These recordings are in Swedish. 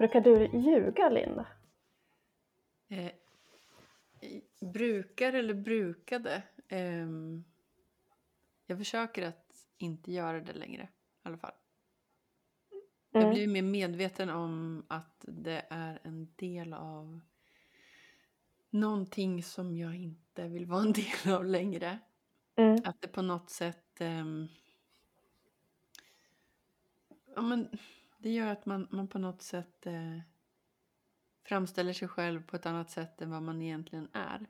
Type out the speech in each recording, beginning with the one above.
Brukar du ljuga, Linda? Eh, brukar eller brukade? Eh, jag försöker att inte göra det längre i alla fall. Jag Mm. blir mer medveten om att det är en del av någonting som jag inte vill vara en del av längre. Mm. Att det på något sätt... ehm, ja, men det gör att man, man på något sätt eh, framställer sig själv på ett annat sätt än vad man egentligen är.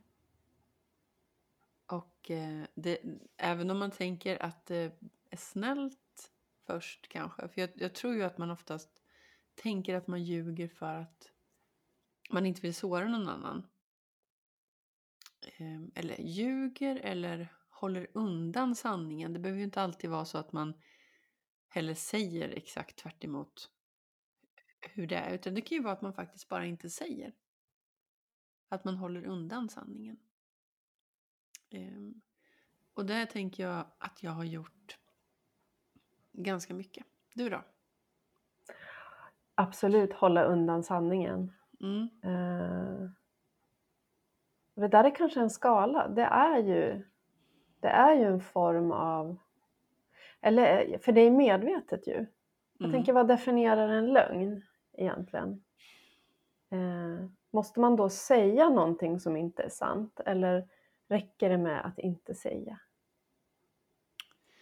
Och eh, det, även om man tänker att det är snällt först kanske. För jag, jag tror ju att man oftast tänker att man ljuger för att man inte vill såra någon annan. Eh, eller ljuger eller håller undan sanningen. Det behöver ju inte alltid vara så att man heller säger exakt tvärt emot hur det är. Utan det kan ju vara att man faktiskt bara inte säger. Att man håller undan sanningen. Ehm, och där tänker jag att jag har gjort ganska mycket. Du då? Absolut hålla undan sanningen. Mm. Eh, det där är kanske en skala. Det är ju, det är ju en form av... Eller, för det är medvetet ju. Jag Mm. tänker, vad definierar en lögn egentligen? Eh, måste man då säga någonting som inte är sant? Eller räcker det med att inte säga?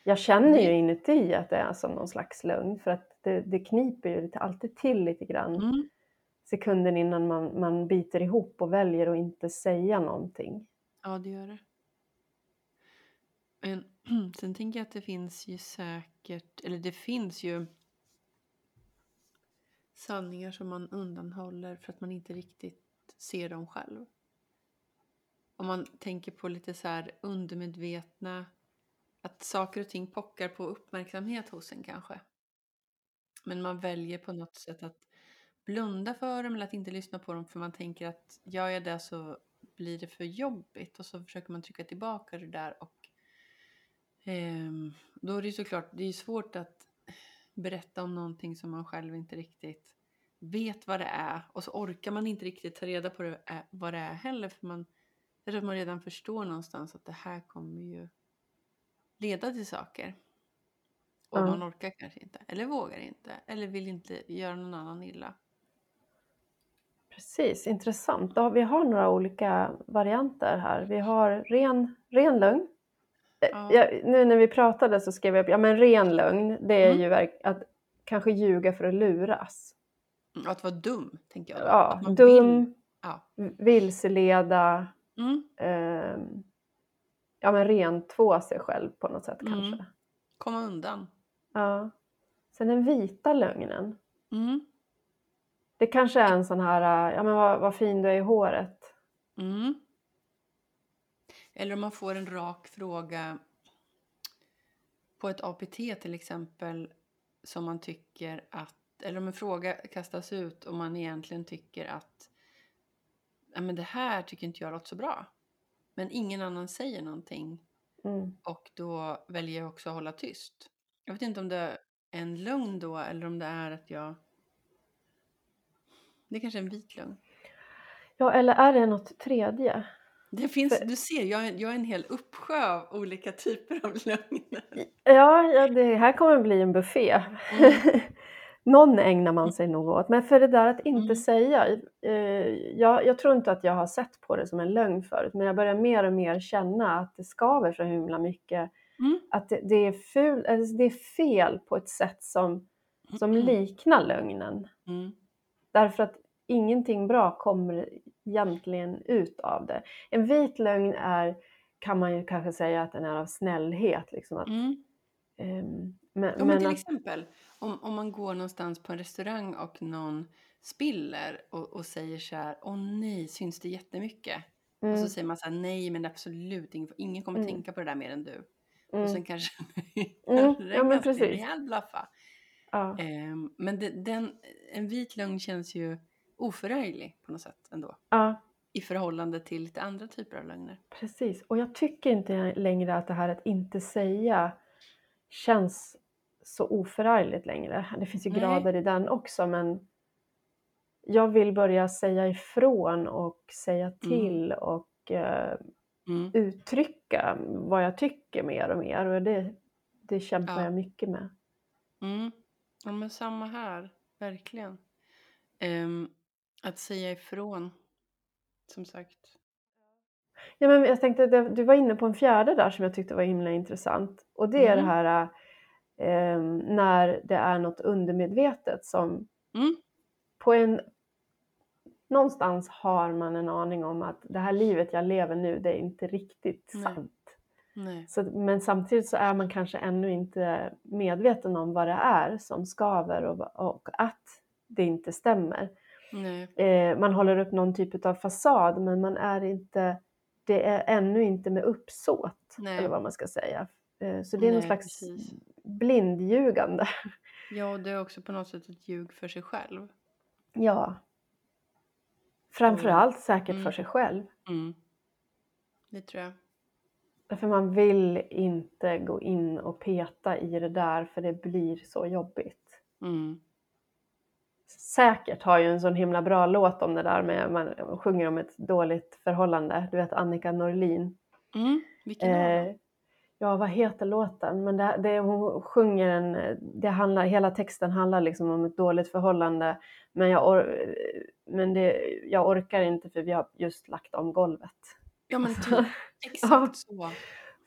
Jag känner ju inuti att det är som någon slags lögn för att det, det kniper ju alltid till lite grann Mm. sekunden innan man, man biter ihop och väljer att inte säga någonting. Ja, det gör det. Men sen tänker jag att det finns ju säkert, eller det finns ju sanningar som man undanhåller för att man inte riktigt ser dem själv. Om man tänker på lite så här undermedvetna, att saker och ting pockar på uppmärksamhet hos en kanske. Men man väljer på något sätt att blunda för dem eller att inte lyssna på dem för man tänker att gör jag det så blir det för jobbigt och så försöker man trycka tillbaka det där och ehm, då är det ju såklart, det är svårt att berätta om någonting som man själv inte riktigt vet vad det är och så orkar man inte riktigt ta reda på det, är- vad det är heller för man, jag tror att man redan förstår någonstans att det här kommer ju leda till saker. Och Ja. man orkar kanske inte, eller vågar inte, eller vill inte göra någon annan illa. Precis, intressant. Då, vi har några olika varianter här. Vi har ren, ren lögn. Eh, Ja. Jag, nu när vi pratade så skrev jag upp, ja men ren lögn, det är Mm. ju att kanske ljuga för att luras. Mm, Att vara dum, tänker jag. då. Ja, dum, Vill, ja. vilseleda, Mm, ehm, ja men rentvå sig själv på något sätt Mm. kanske. komma undan. Ja. Sen den vita lögnen. Mm, Det kanske är en sån här, ja men vad, vad fin du är i håret. mm. Eller om man får en rak fråga på ett APT till exempel som man tycker att, eller om en fråga kastas ut och man egentligen tycker att ja, men det här tycker inte jag låter så bra. Men ingen annan säger någonting Mm. och då väljer jag också att hålla tyst. Jag vet inte om det är en lögn då eller om det är att jag... Det är kanske är en vit lögn. Ja, eller är det något tredje? Det finns, du ser, jag är, jag är en hel uppsjö av olika typer av lögner. Ja, ja det här kommer bli en buffé. Mm. Någon ägnar man sig nog åt. Men för det där att inte Mm. säga. Eh, jag, jag tror inte att jag har sett på det som en lögn förut. Men jag börjar mer och mer känna att det skaver så himla mycket. Mm. Att det, det, är, ful, alltså det är fel på ett sätt som, som liknar lögnen. Mm. Därför att ingenting bra kommer egentligen ut av det. En vit lögn är, kan man ju kanske säga att den är av snällhet. Liksom att, Mm. ehm, men, Ja, men till att, exempel om, om man går någonstans på en restaurang och någon spiller och, och säger så här, åh nej, syns det jättemycket? Och mm, så säger man så här, nej men absolut ingen, ingen kommer Mm. tänka på det där mer än du. Och mm, sen kanske Mm, ja, men precis. rejäl blaffa. ja, Ehm, men det, den, en vit lögn känns ju oförarglig på något sätt ändå. ja, I förhållande till lite andra typer av lögner. precis. Och jag tycker inte längre att det här att inte säga känns så oförargligt längre. Det finns ju Nej. grader i den också men jag vill börja säga ifrån och säga Mm. till och eh, Mm. uttrycka vad jag tycker mer och mer. Och det, det kämpar Ja. jag mycket med. Mm. Ja, men samma här. Verkligen. Ehm, att säga ifrån. Som sagt. Ja, men jag tänkte, du var inne på en fjärde där som jag tyckte var himla intressant. Och det är det Mm. här eh, när det är något undermedvetet som Mm. på en... Någonstans har man en aning om att det här livet jag lever nu, det är inte riktigt Nej. sant. Nej. Så, men samtidigt så är man kanske ännu inte medveten om vad det är som skaver och, och att det inte stämmer. Eh, man håller upp någon typ av fasad men man är inte, det är ännu inte med uppsåt Nej. eller vad man ska säga. Eh, så det är någon Nej, slags precis. blindljugande. Ja, och det är också på något sätt ett ljug för sig själv. Ja. Framförallt säkert Mm. för sig själv. Mm. Det tror jag. För man vill inte gå in och peta i det där för det blir så jobbigt. Mm. Säkert har ju en sån himla bra låt om det där med man sjunger om ett dåligt förhållande. Du vet Annika Norlin. Mm. Vilken? Eh, ja, vad heter låten? Men det, det, hon sjunger en, det handlar, hela texten handlar liksom om ett dåligt förhållande. Men, jag, or, men det, jag orkar inte för vi har just lagt om golvet. Ja, men typ. Exakt ja. så.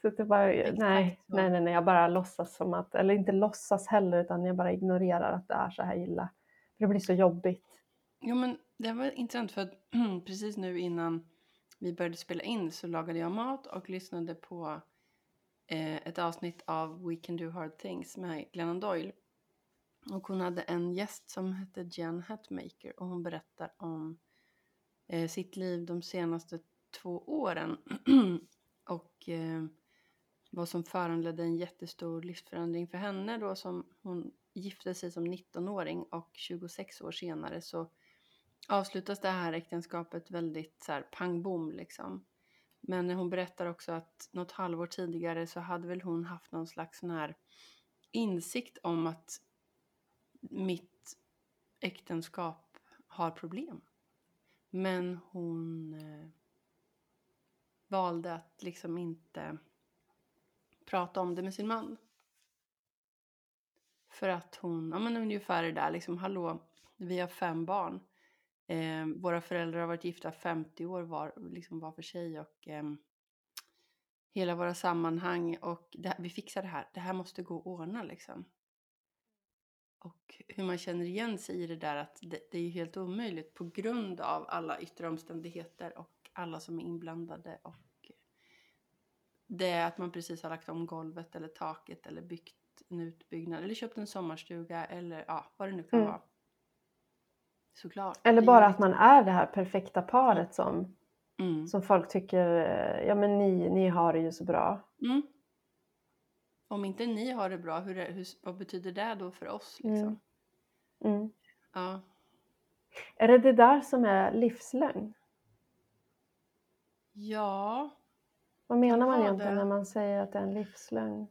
Så det bara, nej, nej, nej, nej, jag bara låtsas som att, eller inte låtsas heller utan jag bara ignorerar att det är så här illa. För det blir så jobbigt. Jo, men det var intressant för att precis nu innan vi började spela in så lagade jag mat och lyssnade på eh, ett avsnitt av We Can Do Hard Things med Glennon Doyle. Och hon hade en gäst som hette Jen Hatmaker och hon berättar om eh, sitt liv de senaste två åren. och eh, vad som föranledde en jättestor livsförändring för henne då som hon gifte sig som 19-åring och 26 år senare så avslutas det här äktenskapet väldigt så här pang bom liksom. Men hon berättar också att något halvår tidigare så hade väl hon haft någon slags sån här insikt om att mitt äktenskap har problem. Men hon eh, valde att liksom inte prata om det med sin man. För att hon, ja men ungefär det där liksom, hallå, vi har fem barn. Eh, våra föräldrar har varit gifta 50 år var, liksom var för sig och eh, hela våra sammanhang och det, vi fixar det här. Det här måste gå att ordna liksom. Och hur man känner igen sig i det där att det, det är ju helt omöjligt på grund av alla yttre omständigheter och alla som är inblandade och det är att man precis har lagt om golvet eller taket eller byggt en utbyggnad eller köpt en sommarstuga eller ja, vad det nu kan Mm. vara. Såklart. Eller bara att man är det här perfekta paret som, Mm. som folk tycker, eh, ja men ni, ni har det ju så bra. Mm. Om inte ni har det bra, hur, hur, vad betyder det då för oss? Liksom? Mm. Mm. Ja. Är det det där som är livslögn? ja, Vad menar man egentligen det. när man säger att det är en livslögn?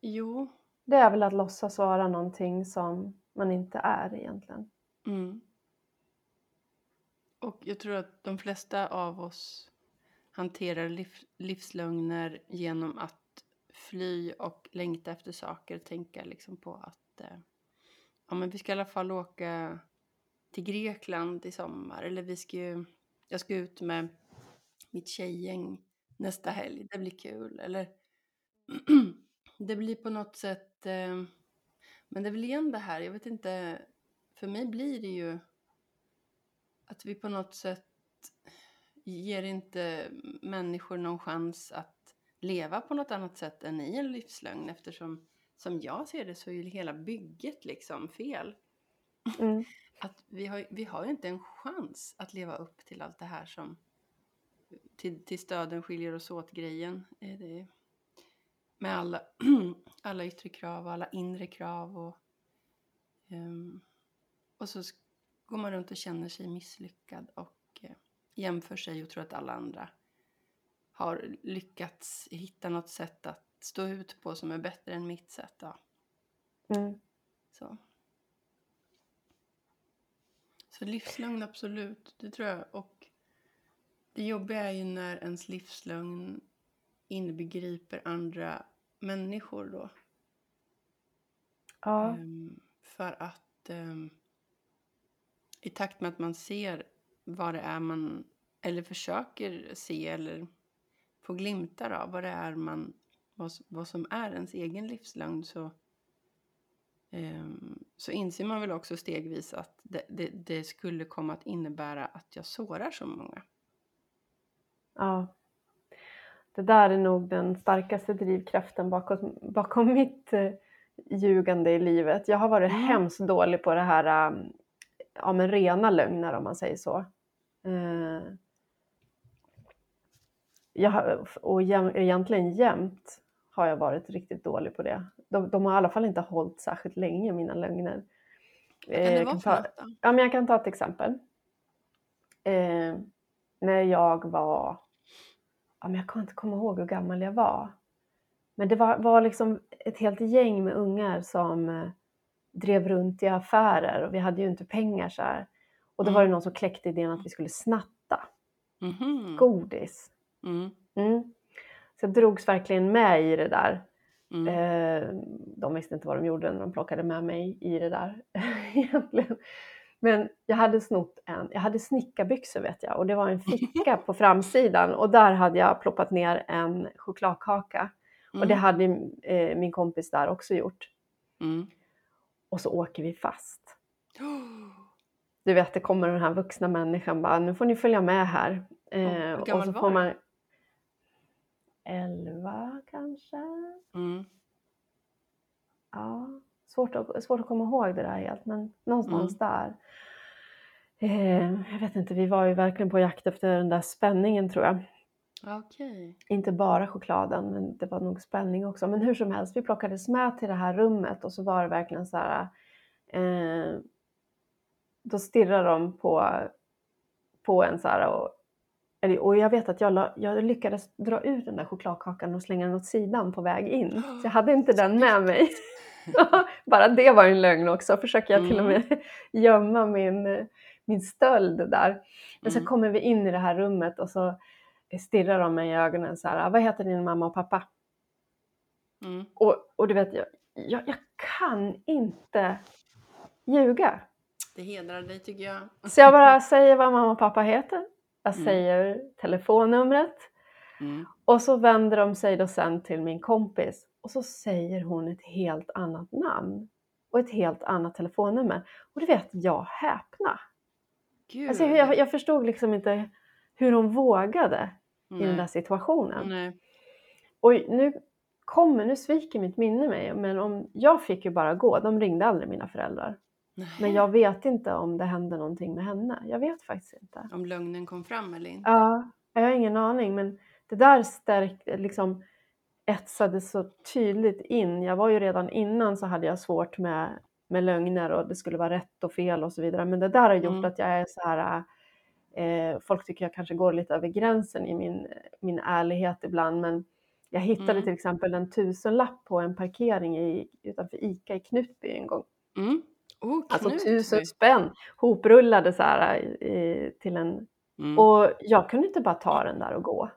Jo. Det är väl att låtsas vara någonting som man inte är egentligen. Mm. Och jag tror att de flesta av oss hanterar liv, livslögner genom att fly och längta efter saker. Tänka liksom på att eh, ja, men vi ska i alla fall åka till Grekland i sommar. Eller vi ska ju, jag ska ut med mitt tjejgäng nästa helg. Det blir kul. Eller det blir på något sätt eh, men det är väl igen det här, jag vet inte, för mig blir det ju att vi på något sätt ger inte människor någon chans att leva på något annat sätt än i en livslögn eftersom som jag ser det så är ju hela bygget liksom fel. Mm. Att vi har, vi har ju inte en chans att leva upp till allt det här som till, till stöden skiljer oss åt grejen. Är det, med alla, alla yttre krav och alla inre krav och, ehm, och så går man runt och känner sig misslyckad och eh, jämför sig och tror att alla andra har lyckats hitta något sätt att stå ut på som är bättre än mitt sätt. Ja. Mm. Så. Så livslögn, absolut. Det tror jag. Och det jobbiga är ju när ens livslögn inbegriper andra människor då. Ja, Ehm, för att ehm, i takt med att man ser vad det är man, eller försöker se eller få glimtar av vad det är man, vad, vad som är ens egen livslögn så, ehm, så inser man väl också stegvis att det, det, det skulle komma att innebära att jag sårar så många. ja. Det där är nog den starkaste drivkraften bakom, bakom mitt eh, ljugande i livet. Jag har varit Mm. hemskt dålig på det här, um, ja men rena lögner om man säger så. Eh, jag har, och jäm, egentligen jämt har jag varit riktigt dålig på det. De, de har i alla fall inte hållit särskilt länge, mina lögner. Vad kan Eh, det jag vara för ta- något då? Ja, men jag kan ta ett exempel. Eh, när jag var, ja, men jag kan inte komma ihåg hur gammal jag var. Men det var, var liksom ett helt gäng med ungar som eh, drev runt i affärer och vi hade ju inte pengar så här. Och då var det Mm. någon som kläckte idén att vi skulle snatta Mhm. godis. Mm. Mm. Så jag drogs verkligen med i det där. Mm. Eh, de visste inte vad de gjorde när de plockade med mig i det där egentligen. Men jag hade snott en, jag hade snickarbyxor vet jag och det var en ficka på framsidan och där hade jag ploppat ner en chokladkaka och det Mm. hade eh, min kompis där också gjort. Mm. Och så åker vi fast. Du vet, det kommer den här vuxna människan bara, nu får ni följa med här. Eh, hur och så får man... Elva kanske? Mm. Ja, svårt att, svårt att komma ihåg det där helt, men någonstans där. Eh, jag vet inte, vi var ju verkligen på jakt efter den där spänningen tror jag. Okej. Inte bara chokladen, men det var nog spänning också. Men hur som helst, vi plockades med till det här rummet och så var det verkligen så här. Eh, då stirrar de på, på en så här och, och jag vet att jag, la, jag lyckades dra ut den där chokladkakan och slänga den åt sidan på väg in. Så jag hade inte den med mig. Bara det var en lögn också. Försöker jag till och med gömma min, min stöld där. Men så Mm. kommer vi in i det här rummet och så stirrar de mig i ögonen så här. Vad heter din mamma och pappa? Mm. Och, och du vet, jag, jag, jag kan inte ljuga. Det hedrar dig tycker jag. Så jag bara säger vad mamma och pappa heter. Jag Mm. säger telefonnumret. Mm. Och så vänder de sig då sen till min kompis och så säger hon ett helt annat namn och ett helt annat telefonnummer. Och du vet, jag häpna. Gud. Alltså, jag, jag förstod liksom inte hur hon vågade i den där Nej. situationen. Nej. Och nu kommer, nu sviker mitt minne mig, men om, jag fick ju bara gå. De ringde aldrig mina föräldrar. Men Nej. jag vet inte om det hände någonting med henne. Jag vet faktiskt inte. Om lögnen kom fram eller inte. Ja, jag har ingen aning, men det där stärkte, liksom etsade så tydligt in. Jag var ju redan innan så hade jag svårt med, med lögner och det skulle vara rätt och fel och så vidare. Men det där har gjort Mm. att jag är så här, eh, folk tycker jag kanske går lite över gränsen i min, min ärlighet ibland. Men jag hittade Mm. till exempel en tusenlapp på en parkering i, utanför ICA i Knutby en gång. Mm. Oh, Alltså tusen spänn hoprullade så här i, i, till en... Mm. Och jag kunde inte bara ta den där och gå.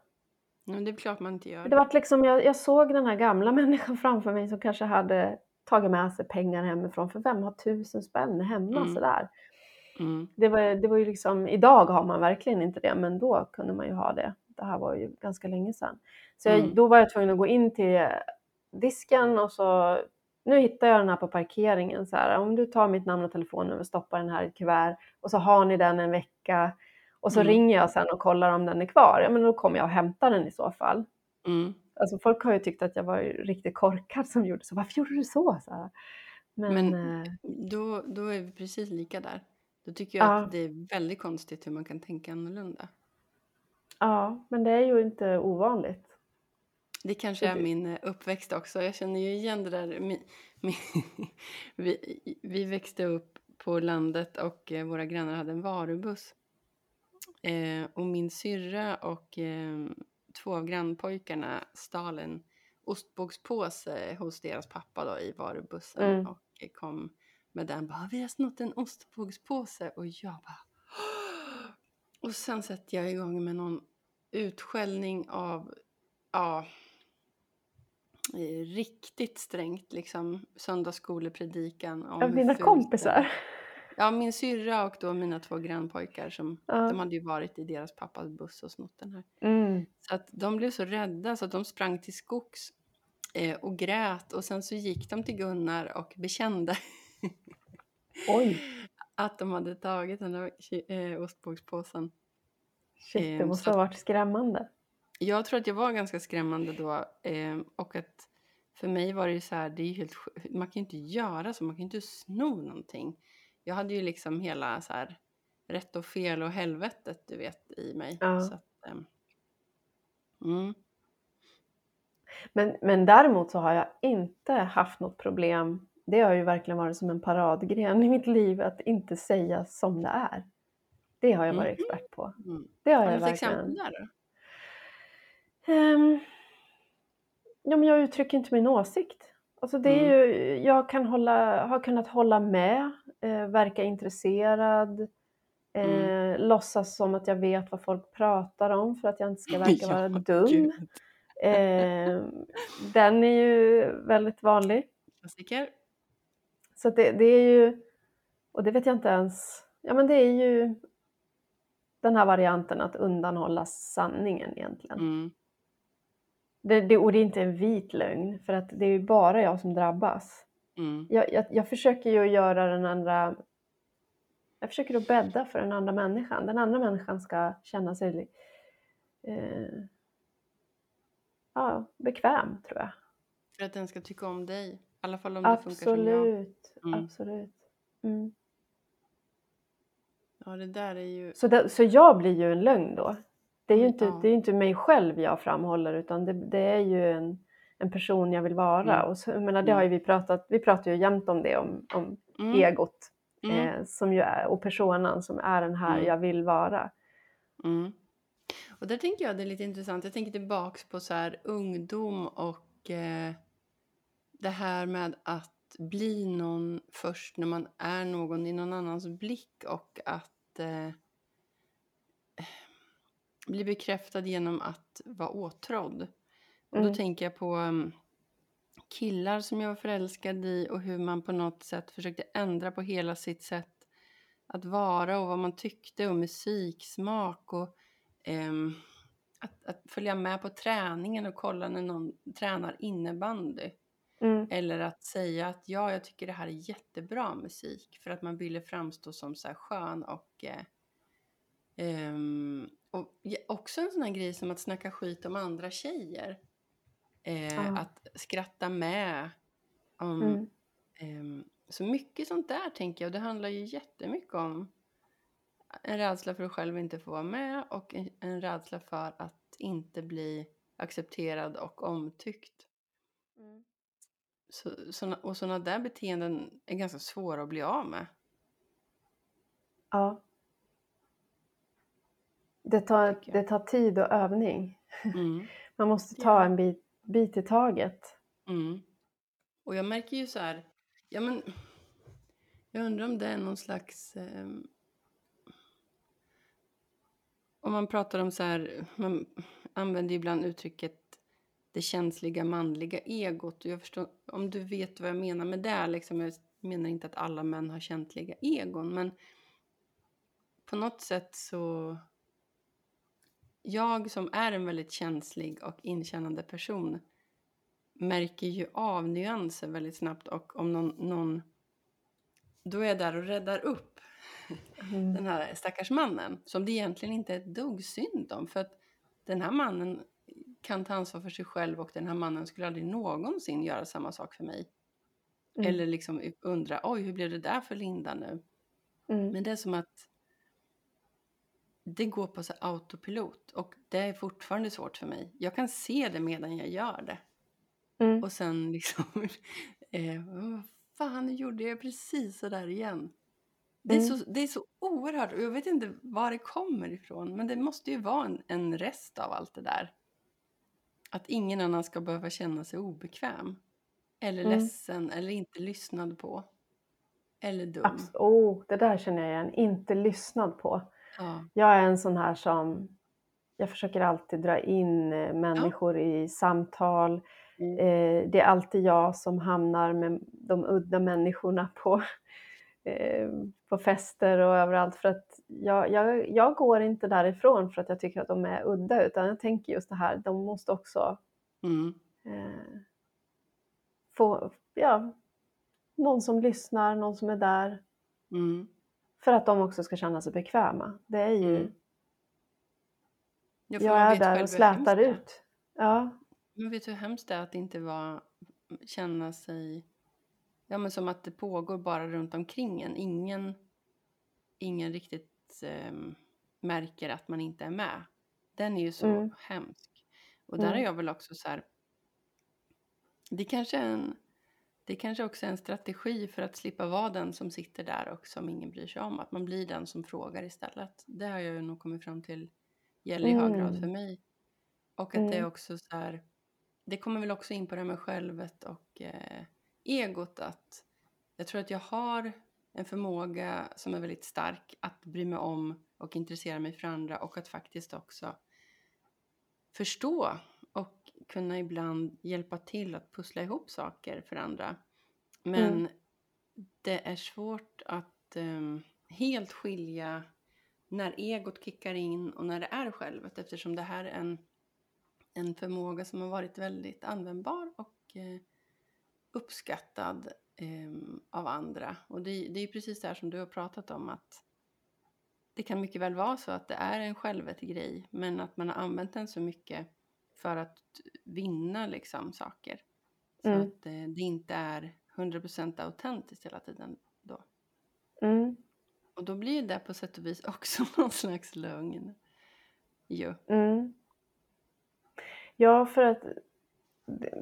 Men det är klart man inte gör. Det var liksom, jag, jag såg den här gamla människan framför mig som kanske hade tagit med sig pengar hemifrån. För vem har tusen spänn hemma Mm. sådär? Mm. Det var, det var ju liksom, idag har man verkligen inte det, men då kunde man ju ha det. Det här var ju ganska länge sedan. Så jag, Mm. då var jag tvungen att gå in till disken och så, nu hittar jag den här på parkeringen. Så här, om du tar mitt namn och telefonnummer och stoppar den här i ett kuvert och så har ni den en vecka och så Mm. ringer jag sen och kollar om den är kvar. Ja, men då kommer jag och hämtar den i så fall. Mm. Alltså folk har ju tyckt att jag var riktigt korkad som gjorde så. Varför gjorde du så? så här. Men, Men- eh, Då, då är vi precis lika där. Då tycker jag Ja. att det är väldigt konstigt hur man kan tänka annorlunda. ja, men det är ju inte ovanligt. Det kanske är min eh, uppväxt också. Jag känner ju igen det där. Mi, mi, vi, vi växte upp på landet och eh, våra grannar hade en varubuss. Eh, och min syrra och eh, två av grannpojkarna stal en ostbågspåse hos deras pappa då, i varubussen Mm. och kom med den bara, vi har snott en ostbågspåse och jag bara och sen sätter jag igång med någon utskällning av, ja, riktigt strängt liksom söndagsskolepredikan. Av dina kompisar? Ja, min syrra och då mina två grannpojkar som ja. de hade ju varit i deras pappas buss och snott den här. Mm. Så att de blev så rädda så att de sprang till skogs eh, och grät och sen så gick de till Gunnar och bekände Oj. att de hade tagit den där eh, ostbågspåsen. Shit, det eh, måste ha varit skrämmande. Jag tror att jag var ganska skrämmande då eh, och att för mig var det ju så här, det är helt man kan ju inte göra så, man kan ju inte sno någonting. Jag hade ju liksom hela så här rätt och fel och helvetet du vet i mig. Ja. Så att, eh, mm. men, men däremot så har jag inte haft något problem. Det har ju verkligen varit som en paradgren i mitt liv att inte säga som det är. Det har jag varit mm. expert på. Mm. Det har, har jag ett exempel där då? Um, ja, men jag uttrycker inte min åsikt. Alltså det är mm. ju, jag kan hålla, har kunnat hålla med, eh, verka intresserad, eh, mm. låtsas som att jag vet vad folk pratar om för att jag inte ska verka vara dum. Eh, den är ju väldigt vanlig. Klassiker. Så det, det är ju, och det vet jag inte ens, ja men det är ju den här varianten att undanhålla sanningen egentligen. Mm. Det, det, och det är inte en vit lögn, för att det är ju bara jag som drabbas. Mm. Jag, jag, jag, försöker ju göra den andra... Jag försöker att bädda för den andra människan. Den andra människan ska känna sig eh, ja, bekväm, tror jag. För att den ska tycka om dig? I alla fall om absolut, det funkar som jag. Mm. Absolut. Mm. Ja, det där är ju... Så, det, så jag blir ju en lögn då? Det är ju inte, ja. det är inte mig själv jag framhåller utan det, det är ju en, en person jag vill vara. Mm. Och så, jag menar, det har mm. vi pratat, vi pratar ju jämt om det, om, om mm. egot mm. eh, som ju är, och personan som är den här mm. jag vill vara. Och där tänker jag det är lite intressant, jag tänker tillbaks på så här ungdom och eh, det här med att bli någon först när man är någon i någon annans blick och att eh, bli bekräftad genom att vara åtrådd. Och då mm. tänker jag på um, killar som jag var förälskad i och hur man på något sätt försökte ändra på hela sitt sätt att vara och vad man tyckte och musiksmak och um, att, att, följa med på träningen och kolla när någon tränar innebandy. Mm. Eller att säga att ja, jag tycker det här är jättebra musik för att man ville framstå som så här skön och eh, um, och också en sån här grej som att snacka skit om andra tjejer. Eh, ah. Att skratta med. Om, mm. eh, så mycket sånt där tänker jag. Och det handlar ju jättemycket om en rädsla för att själv inte få vara med och en, en rädsla för att inte bli accepterad och omtyckt. Mm. Så, såna, och sådana där beteenden är ganska svåra att bli av med. Ja. Det tar, det tar tid och övning. Mm. Man måste ta en bit, bit i taget. Mm. Och jag märker ju så här, ja men, jag undrar om det är någon slags, eh, om man pratar om så här, man använder ibland uttrycket det känsliga manliga egot. Och jag förstår, om du vet vad jag menar med det, liksom, jag menar inte att alla män har känsliga egon, men på något sätt så jag som är en väldigt känslig och inkännande person märker ju av nyanser väldigt snabbt och om någon, någon då är jag där och räddar upp mm. den här stackars mannen som det egentligen inte är ett dugg synd om för att den här mannen kan ta ansvar för sig själv och den här mannen skulle aldrig någonsin göra samma sak för mig. Mm. Eller liksom undra, oj hur blev det där för Linda nu? Mm. Men det är som att det går på så autopilot och det är fortfarande svårt för mig. Jag kan se det medan jag gör det. Mm. Och sen liksom, eh, vad fan, nu gjorde jag precis så där igen. Det är, mm. så, det är så oerhört, och jag vet inte var det kommer ifrån, men det måste ju vara en, en rest av allt det där. Att ingen annan ska behöva känna sig obekväm. Eller mm. ledsen eller inte lyssnad på. eller dum. Abs- oh, det där känner jag igen. Inte lyssnad på. Ja. Jag är en sån här som, jag försöker alltid dra in eh, människor i samtal. Mm. Eh, det är alltid jag som hamnar med de udda människorna på, eh, på fester och överallt. För att jag, jag, jag går inte därifrån för att jag tycker att de är udda, utan jag tänker just det här, de måste också Mm. eh, få, ja, någon som lyssnar, någon som är där. Mm. För att de också ska känna sig bekväma. Det är ju, Mm. Jag man är där och slätar är. ut. Ja, Men vet hur hemskt det är att inte vara, känna sig, ja men som att det pågår bara runt omkring en. Ingen, ingen riktigt ehm, märker att man inte är med. Den är ju så Mm. hemsk. Och där är Mm. jag väl också så här, det kanske är en, det kanske också är en strategi för att slippa vara den som sitter där och som ingen bryr sig om. Att man blir den som frågar istället. Det har jag ju nog kommit fram till gäller i hög grad för Mm. mig. Och att det är Mm. också så här, det kommer väl också in på det här med självet och eh, egot att jag tror att jag har en förmåga som är väldigt stark att bry mig om och intressera mig för andra och att faktiskt också förstå kunna ibland hjälpa till att pussla ihop saker för andra. Men Mm. det är svårt att ehm, helt skilja när egot kickar in och när det är självet eftersom det här är en, en förmåga som har varit väldigt användbar och eh, uppskattad ehm, av andra. Och det, det är precis det här som du har pratat om att det kan mycket väl vara så att det är en självet grej men att man har använt den så mycket för att vinna liksom saker. Så Mm. att eh, det inte är 100% autentiskt hela tiden då. Mm. Och då blir det på sätt och vis också någon slags lögn. Jo. Mm. Ja, för att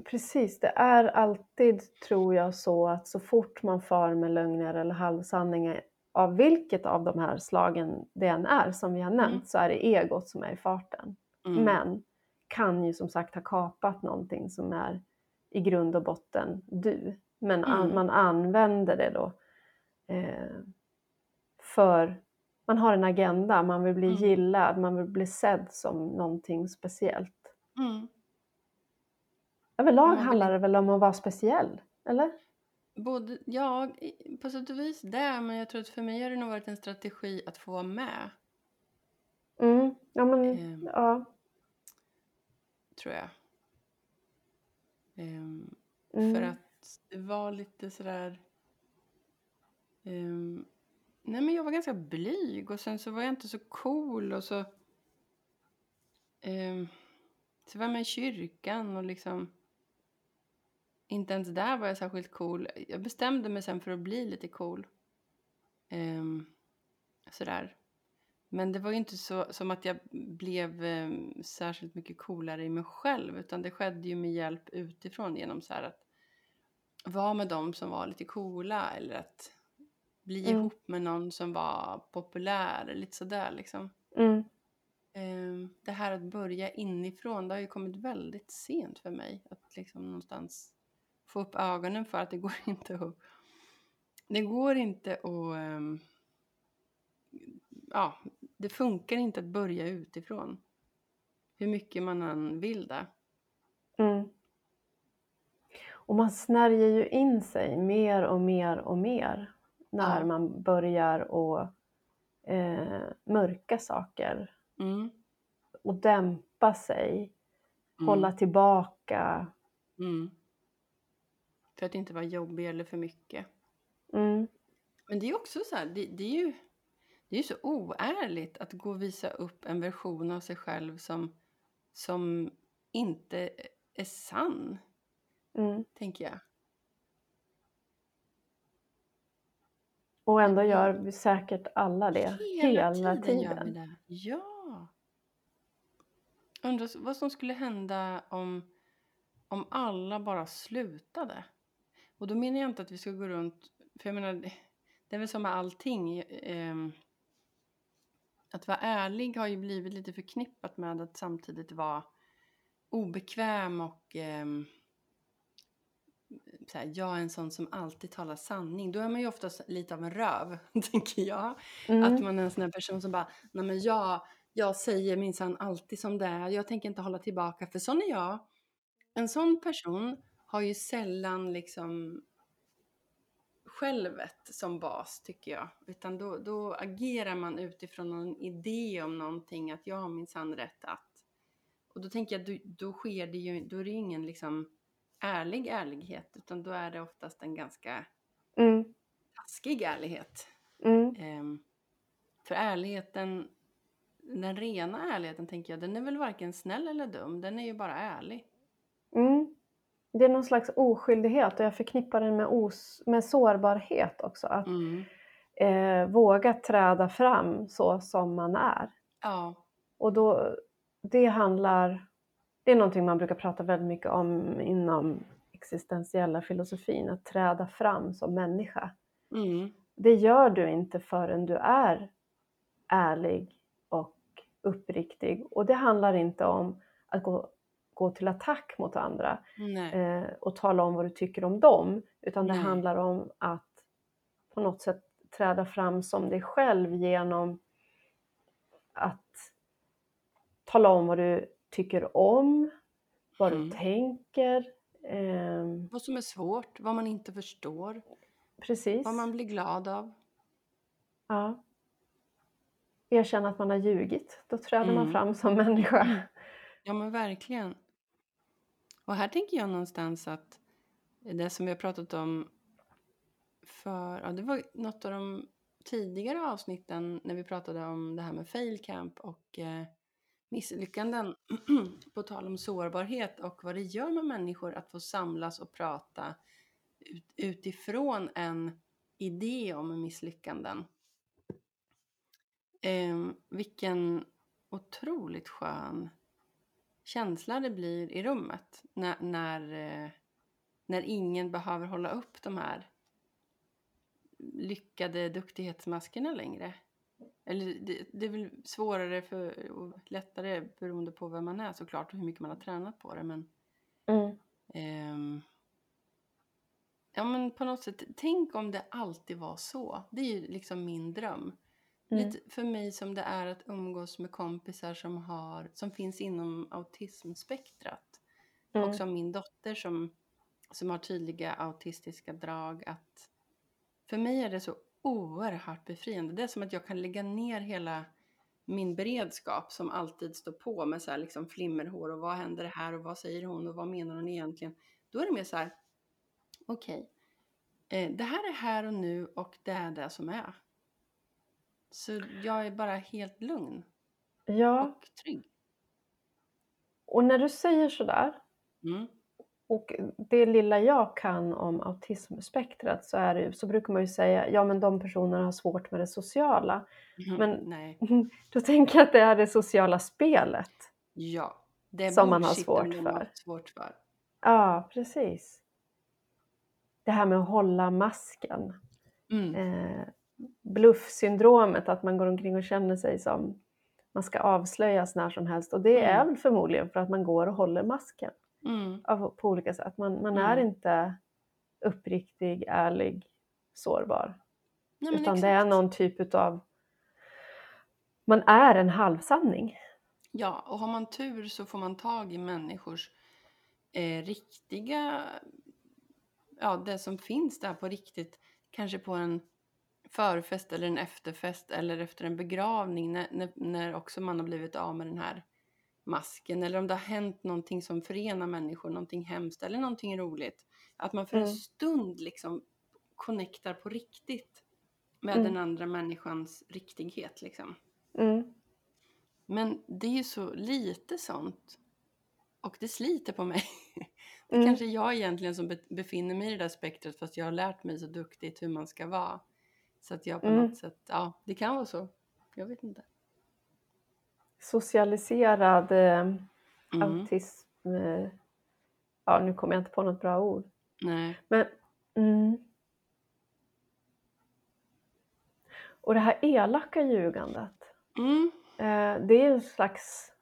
precis, det är alltid, tror jag, så att så fort man far med lögner eller halvsanningar av vilket av de här slagen det än är som vi har nämnt Mm. så är det egot som är i farten. Mm. Men kan ju som sagt ha kapat någonting som är i grund och botten du. Men an, Mm. man använder det då eh, för man har en agenda, man vill bli Mm. gillad, man vill bli sedd som någonting speciellt. Mm. Överlag vill handlar det väl om att vara speciell, eller? Både, ja, på sätt och vis det, men jag tror att för mig har det nog varit en strategi att få vara med, Mm. Ja, men Ehm. ja. Tror jag. Ehm, Mm. För att det var lite sådär... ehm, nej men jag var ganska blyg och sen så var jag inte så cool och så... ehm, så var jag med i kyrkan och liksom... Inte ens där var jag särskilt cool. Jag bestämde mig sen för att bli lite cool. Ehm, sådär. Men det var ju inte så som att jag blev ehm, särskilt mycket coolare i mig själv utan det skedde ju med hjälp utifrån genom så att vara med dem som var lite coola eller att bli Mm. ihop med någon som var populär, lite sådär liksom. Mm. Ehm, det här att börja inifrån, det har ju kommit väldigt sent för mig. Att liksom någonstans få upp ögonen för att det går inte att... Det går inte att... ehm, ja, det funkar inte att börja utifrån. Hur mycket man än vill det. Mm. Och man snärjer ju in sig mer och mer och mer när Ja. man börjar att eh, mörka saker Mm. och dämpa sig, Mm. hålla tillbaka. Mm. För att inte vara jobbig eller för mycket. Mm. Men det är också så här, det, det är ju det är ju så oärligt att gå och visa upp en version av sig själv som, som inte är sann, Mm. tänker jag. Och ändå Mm. gör vi säkert alla det hela, tiden, tiden. gör vi det. Ja. Undrar vad som skulle hända om, om alla bara slutade. Och då menar jag inte att vi ska gå runt, för jag menar, det- är väl som med allting. ehm, att vara ärlig har ju blivit lite förknippat med att samtidigt vara obekväm och så här, jag är en sån som alltid talar sanning. Då är man ju oftast lite av en röv, tänker jag. Mm. Att man är en sån här person som bara, nej men jag, jag säger minsann alltid som det är. Jag tänker inte hålla tillbaka, för sån är jag. En sån person har ju sällan liksom självet som bas tycker jag. Utan då, då agerar man utifrån någon idé om någonting, att jag har minsann rätt att. Och då tänker jag, då, då sker det ju, då är det ju ingen liksom ärlig ärlighet, utan då är det oftast en ganska Mm. taskig ärlighet. Mm. Ehm, för ärligheten, den rena ärligheten tänker jag, den är väl varken snäll eller dum, den är ju bara ärlig. Mm. Det är någon slags oskyldighet och jag förknippar den med, os- med sårbarhet också. Att Mm. eh, våga träda fram så som man är. Ja, Och då, det handlar, det är någonting man brukar prata väldigt mycket om inom existentiella filosofin, att träda fram som människa. mm. Det gör du inte förrän du är ärlig och uppriktig. Och det handlar inte om att gå, gå till attack mot andra eh, och tala om vad du tycker om dem, utan det Nej. handlar om att på något sätt träda fram som dig själv genom att tala om vad du tycker om, vad Mm. du tänker. ehm, vad som är svårt, vad man inte förstår, precis. vad man blir glad av. Ja. Erkänna att man har ljugit, då träder man Mm. fram som människa. Ja men verkligen. Och här tänker jag någonstans att det som vi har pratat om för, ja det var något av de tidigare avsnitten när vi pratade om det här med fail camp och eh, misslyckanden. på tal om sårbarhet och vad det gör med människor att få samlas och prata ut, utifrån en idé om misslyckanden. Eh, vilken otroligt skön känsla det blir i rummet när, när, eh, när ingen behöver hålla upp de här lyckade duktighetsmaskerna längre. Eller det, det är väl svårare för, och lättare beroende på vem man är såklart och hur mycket man har tränat på det. Men, Mm. ehm, ja, men på något sätt, tänk om det alltid var så. Det är ju liksom min dröm. Mm. Lite för mig som det är att umgås med kompisar som, har, som finns inom autismspektrat. Mm. Och som min dotter som, som har tydliga autistiska drag. Att för mig är det så oerhört befriande. Det är som att jag kan lägga ner hela min beredskap som alltid står på med så här liksom flimmerhår och vad händer här och vad säger hon och vad menar hon egentligen. Då är det mer så här, okej, eh, det här är här och nu och det är det som är. Så jag är bara helt lugn Ja, och trygg. och när du säger sådär, Mm. och det lilla jag kan om autismspektrat så, är det, så brukar man ju säga ja men de personerna har svårt med det sociala. Mhm. Men- Nej, Då tänker jag att det är det sociala spelet. ja. Det Som man har svårt de har för. svårt för. Ja, precis. Det här med att hålla masken. Mm. Eh, bluffsyndromet, att man går omkring och känner sig som man ska avslöjas när som helst. Och det är Mm. väl förmodligen för att man går och håller masken Mm. av, på olika sätt. Man, man är Mm. inte uppriktig, ärlig, sårbar. Nej, utan det är exakt. någon typ av... Man är en halvsanning. Ja, och har man tur så får man tag i människors eh, riktiga, ja det som finns där på riktigt, kanske på en förfest eller en efterfest eller efter en begravning när, när, när också man har blivit av med den här masken eller om det har hänt någonting som förenar människor, någonting hemskt eller någonting roligt. Att man för en Mm. stund liksom connectar på riktigt med Mm. den andra människans riktighet liksom. Mm. Men det är ju så lite sånt. Och det sliter på mig. Det Mm. kanske jag egentligen som be- befinner mig i det där spektrat fast jag har lärt mig så duktigt hur man ska vara. Så att jag på Mm. något sätt, ja det kan vara så. Jag vet inte. Socialiserad eh, Mm. autism. Eh, ja, nu kommer jag inte på något bra ord. Nej. Men, mm. Och det här elaka ljugandet, Mm. eh, det är en slags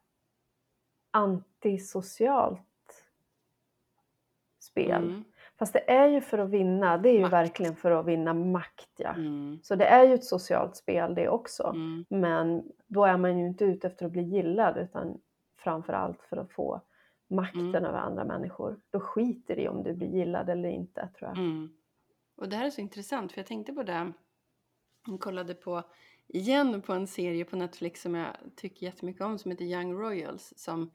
antisocialt spel. Mm. Fast det är ju för att vinna, det är ju Makt. verkligen för att vinna makt ja. Mm. Så det är ju ett socialt spel det också. Mm. Men då är man ju inte ute efter att bli gillad utan framför allt för att få makten Mm. över andra människor. Då skiter det i om du blir gillad eller inte tror jag. Mm. Och det här är så intressant för jag tänkte på det. Jag kollade på igen på en serie på Netflix som jag tycker jättemycket om som heter Young Royals som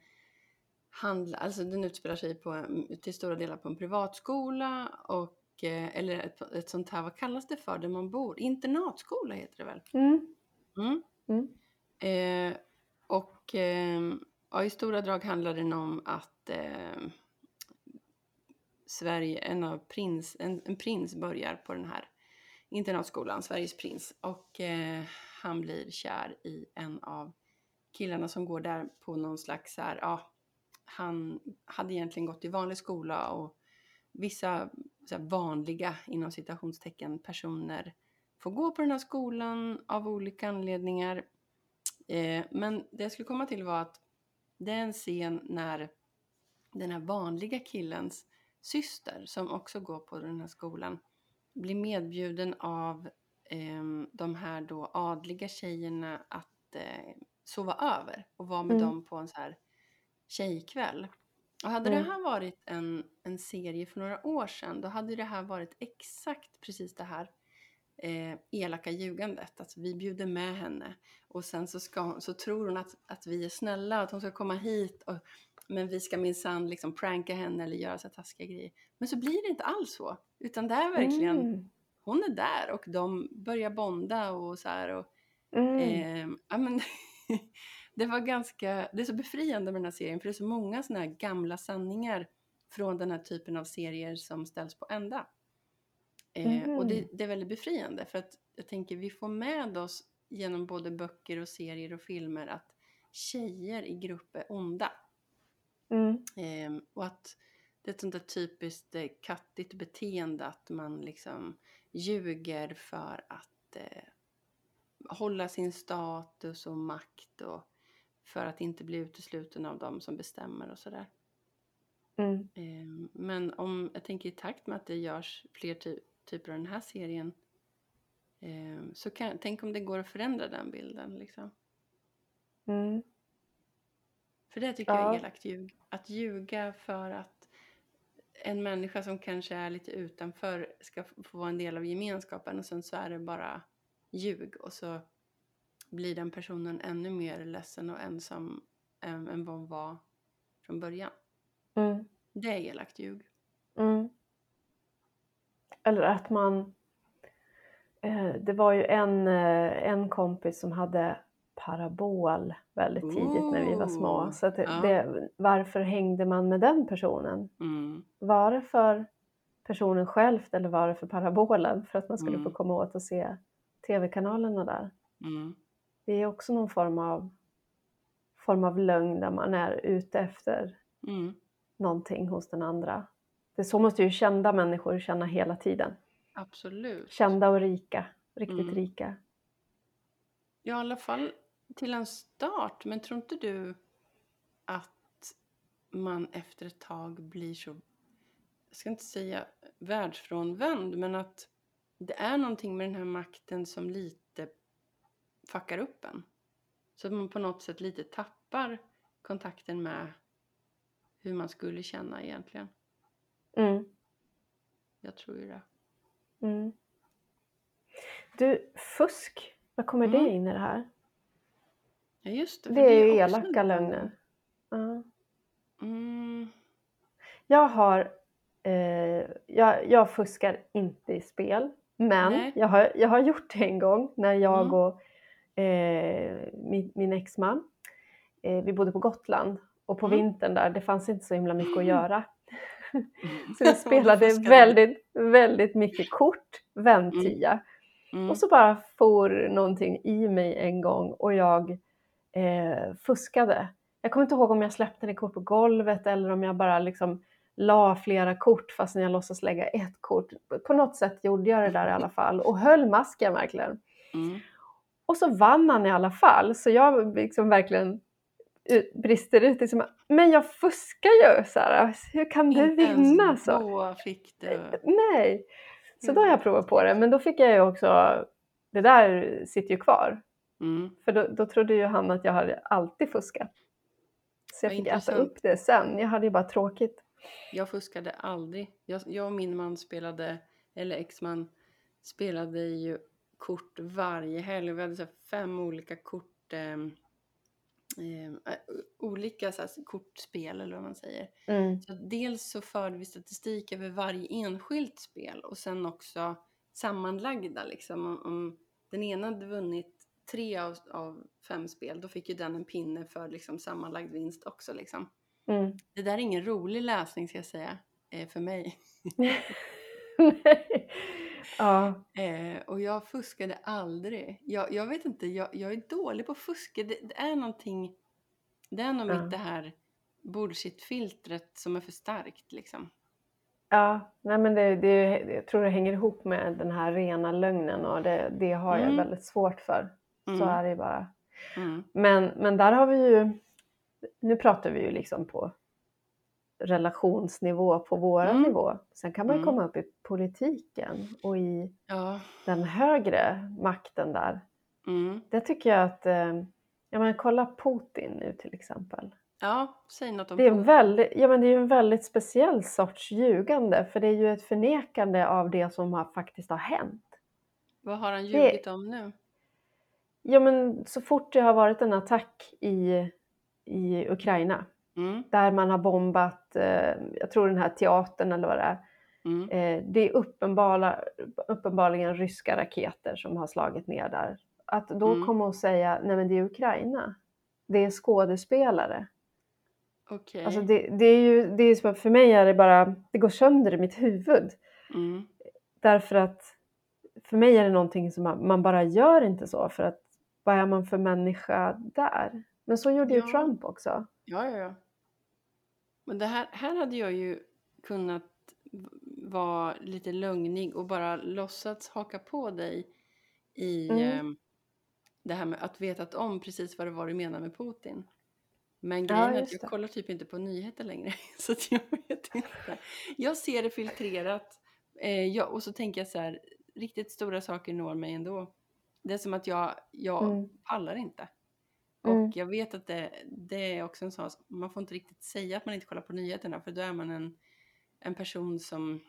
handlar, alltså den utspelar sig på, till stora delar på en privatskola och eh, eller ett, ett sånt här, vad kallas det för där man bor? Internatskola heter det väl? Mm. Mm. Mm. Eh, och eh, ja, i stora drag handlar den om att eh, Sverige, en, av prins, en, en prins börjar på den här internatskolan, Sveriges prins. Och eh, han blir kär i en av killarna som går där på någon slags så här, ja, han hade egentligen gått i vanlig skola och vissa vanliga inom citationstecken personer får gå på den här skolan av olika anledningar. Eh, men det jag skulle komma till var att det är en scen när den här vanliga killens syster som också går på den här skolan blir medbjuden av ehm, de här då adliga tjejerna att eh, sova över och vara med Mm. dem på en så här tjejkväll. Och hade Mm. det här varit en, en serie för några år sedan då hade det här varit exakt precis det här eh, elaka ljugandet. Att vi bjuder med henne och sen så, ska, så tror hon att, att vi är snälla, att hon ska komma hit och, men vi ska minsann liksom pranka henne eller göra så taskiga grejer. Men så blir det inte alls så. Utan det är verkligen, Mm. hon är där och de börjar bonda och så här. Och, Mm. Ehm, ja, men det var ganska, det är så befriande med den här serien för det är så många sådana här gamla sanningar från den här typen av serier som ställs på ända. Eh, Och det, Mhm. det är väldigt befriande för att jag tänker vi får med oss genom både böcker och serier och filmer att tjejer i grupp är onda. Mm. Ehm, och att det är ett sånt där typiskt eh, kattigt beteende att man liksom ljuger för att eh, hålla sin status och makt och för att inte bli utesluten av dem som bestämmer och sådär. Mm. Ehm, men om jag tänker i takt med att det görs fler ty- typer av den här serien ehm, så kan, tänk om det går att förändra den bilden liksom. Mm. För det tycker jag är Ja. elakt ljug. Att ljuga för att en människa som kanske är lite utanför ska få vara en del av gemenskapen och sen så är det bara ljug och så blir den personen ännu mer ledsen och ensam än, än vad hon var från början. Mm. Det är elakt ljug. Mm. Eller att man... Eh, det var ju en, eh, en kompis som hade parabol väldigt tidigt när vi var små. Ooh, Så det, ja. det, varför hängde man med den personen? Mm. Var det för personen själv eller var det för parabolen? För att man skulle Mm. få komma åt och se tv-kanalerna där. Mm. Det är också någon form av, form av lögn där man är ute efter Mm. någonting hos den andra. Det så måste ju kända människor känna hela tiden. Absolut. Kända och rika, riktigt Mm. rika. Ja, i alla fall till en start. Men tror inte du att man efter ett tag blir så, jag ska inte säga världsfrånvänd, men att det är någonting med den här makten som lite fuckar upp en. Så att man på något sätt lite tappar kontakten med hur man skulle känna egentligen. Mm. Jag tror ju det. Mm. Du, fusk, vad kommer det Mm. in i det här? Ja, just det. Det är ju elaka lögner. Ja. Mm. Jag har, eh, jag, jag fuskar inte i spel, men Nej. jag har, jag har gjort det en gång när jag Mm. och eh, min, min exman, eh, vi bodde på Gotland och på Mm. vintern där, det fanns inte så himla mycket att göra. Så vi spelade väldigt, väldigt mycket kort, väntia. Mm. Och så bara for någonting i mig en gång och jag eh, fuskade. Jag kommer inte ihåg om jag släppte ner kort på golvet eller om jag bara liksom la flera kort fast jag låtsas lägga ett kort. På något sätt gjorde jag det där i alla fall och höll masken verkligen. Mm. Och så vann han i alla fall så jag liksom verkligen ut- brister ut liksom, men jag fuskar ju Sara, hur kan du Inte ens vinna så? då fick du... Nej! Så då har jag provat på det, men då fick jag ju också, det där sitter ju kvar. Mm. För då, då trodde ju han att jag hade alltid fuskat. Så jag Vad fick äta intressant. upp det sen, jag hade ju bara tråkigt. Jag fuskade aldrig. Jag, jag och min man spelade, eller exman, spelade ju kort varje helg. Vi hade så fem olika kort, ehm, äh, olika så här, kortspel eller vad man säger. Mm. Så dels så förde vi statistik över varje enskilt spel och sen också sammanlagda liksom. Om, om den ena hade vunnit tre av, av fem spel, då fick ju den en pinne för liksom sammanlagd vinst också liksom. Mm. Det där är ingen rolig läsning ska jag säga, eh, för mig. ja, Eh, och jag fuskade aldrig. Jag, jag vet inte, jag, jag är dålig på att fuska. Det, det är någonting, det är nog Ja. mitt det här bullshit-filtret som är för starkt liksom. ja nej men det, det, jag tror det hänger ihop med den här rena lögnen och det, det har jag Mm. väldigt svårt för. Så Mm. är det bara. Mm. Men, men där har vi ju, nu pratar vi ju liksom på relationsnivå, på våran Mm. nivå. Sen kan man Mm. komma upp i politiken och i Ja. den högre makten där. Mm. Det tycker jag att, eh, ja men kolla Putin nu till exempel. ja, säg något om Det är, Putin. väldigt, ja, men det är ju en väldigt speciell sorts ljugande för det är ju ett förnekande av det som har, faktiskt har hänt. Vad har han Det- ljugit om nu? Ja men så fort det har varit en attack i, i Ukraina Mm. där man har bombat, eh, jag tror den här teatern eller vad det är. Mm. Eh, det är uppenbara, uppenbarligen ryska raketer som har slagit ner där. Att då Mm. komma och säga, nej men det är Ukraina. Det är skådespelare. Okej. Alltså det, det är ju, det är som, för mig är det bara, det går sönder i mitt huvud. Mm. Därför att för mig är det någonting som man, man bara gör inte så för att vad är man för människa där? Men så gjorde ju Ja. Trump också. Ja, ja, ja. Men det här, här hade jag ju kunnat vara lite lögnig och bara låtsats haka på dig i Mm. ehm, det här med att vetat om precis vad det var du menar med Putin. Men Ja, grejen är att jag det. kollar typ inte på nyheter längre. Så att jag vet inte. Jag ser det filtrerat. Eh, ja, och så tänker jag så här, riktigt stora saker når mig ändå. Det är som att jag, jag Mm. pallar inte. Och Mm. jag vet att det, det är också en sån man får inte riktigt säga att man inte kollar på nyheterna för då är man en, en person som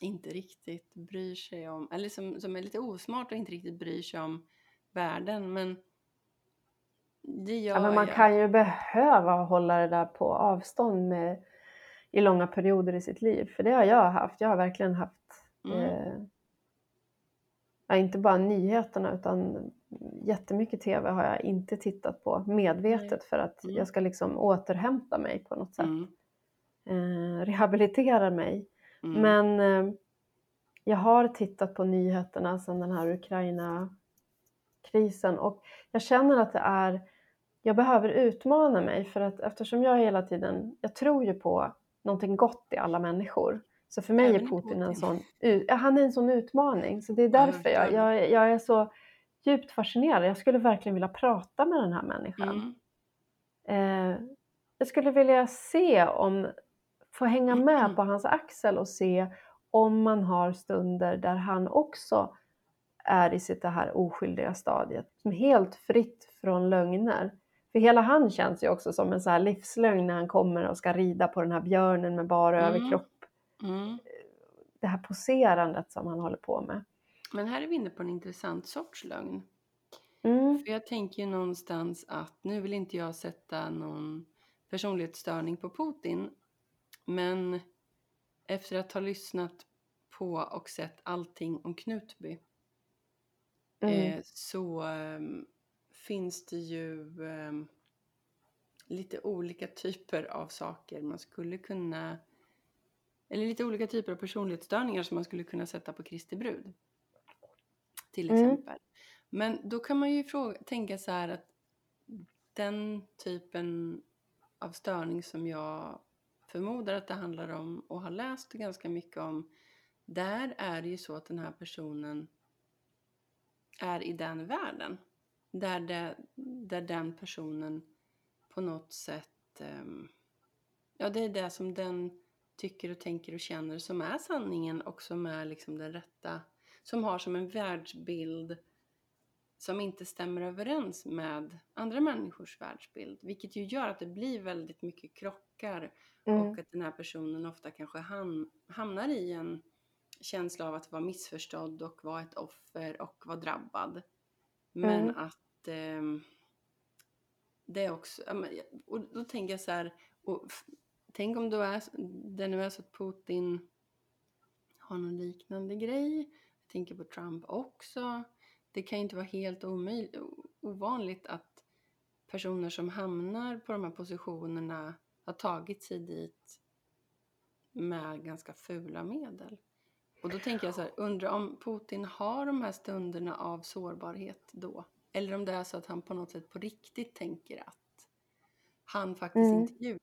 inte riktigt bryr sig om, eller som, som är lite osmart och inte riktigt bryr sig om världen. Men det gör Ja, men man jag. kan ju behöva hålla det där på avstånd med, i långa perioder i sitt liv. För det har jag haft. Jag har verkligen haft, Mm. eh, ja, inte bara nyheterna utan jättemycket TV har jag inte tittat på medvetet för att Mm. jag ska liksom återhämta mig på något sätt. Mm. Eh, rehabilitera mig. Mm. Men eh, jag har tittat på nyheterna sedan den här Ukraina-krisen och jag känner att det är, jag behöver utmana mig för att eftersom jag hela tiden, jag tror ju på någonting gott i alla människor. Så för mig är Putin en sån, han är en sån utmaning. Så det är därför jag, jag, jag är så djupt fascinerad. Jag skulle verkligen vilja prata med den här människan. Mm. Eh, jag skulle vilja se om, få hänga med på hans axel och se om man har stunder där han också är i sitt det här oskyldiga stadiet. Som helt fritt från lögner. För hela han känns ju också som en så här livslögn när han kommer och ska rida på den här björnen med bara Mm. överkropp. Mm. Det här poserandet som han håller på med. Men här är vi inne på en intressant sorts lögn. Mm. För jag tänker ju någonstans att nu vill inte jag sätta någon personlighetsstörning på Putin. Men efter att ha lyssnat på och sett allting om Knutby Mm. eh, så ehm, finns det ju ehm, lite olika typer av saker man skulle kunna eller lite olika typer av personlighetsstörningar som man skulle kunna sätta på Kristi brud. Till Mm. exempel. Men då kan man ju fråga, tänka så här att den typen av störning som jag förmodar att det handlar om och har läst ganska mycket om. Där är det ju så att den här personen är i den världen. Där, det, där den personen på något sätt, ehm, ja det är det som den tycker och tänker och känner som är sanningen och som är liksom den rätta, som har som en världsbild som inte stämmer överens med andra människors världsbild. Vilket ju gör att det blir väldigt mycket krockar Mm. och att den här personen ofta kanske ham hamnar i en känsla av att vara missförstådd och vara ett offer och vara drabbad. Men Mm. att ehm, det är också, och då tänker jag så här, och tänk om då är, det nu är så att Putin har någon liknande grej. Jag tänker på Trump också. Det kan ju inte vara helt omöjligt, ovanligt att personer som hamnar på de här positionerna har tagit sig dit med ganska fula medel. Och då tänker jag så här, undrar om Putin har de här stunderna av sårbarhet då? Eller om det är så att han på något sätt på riktigt tänker att han faktiskt Mm. inte ljuger.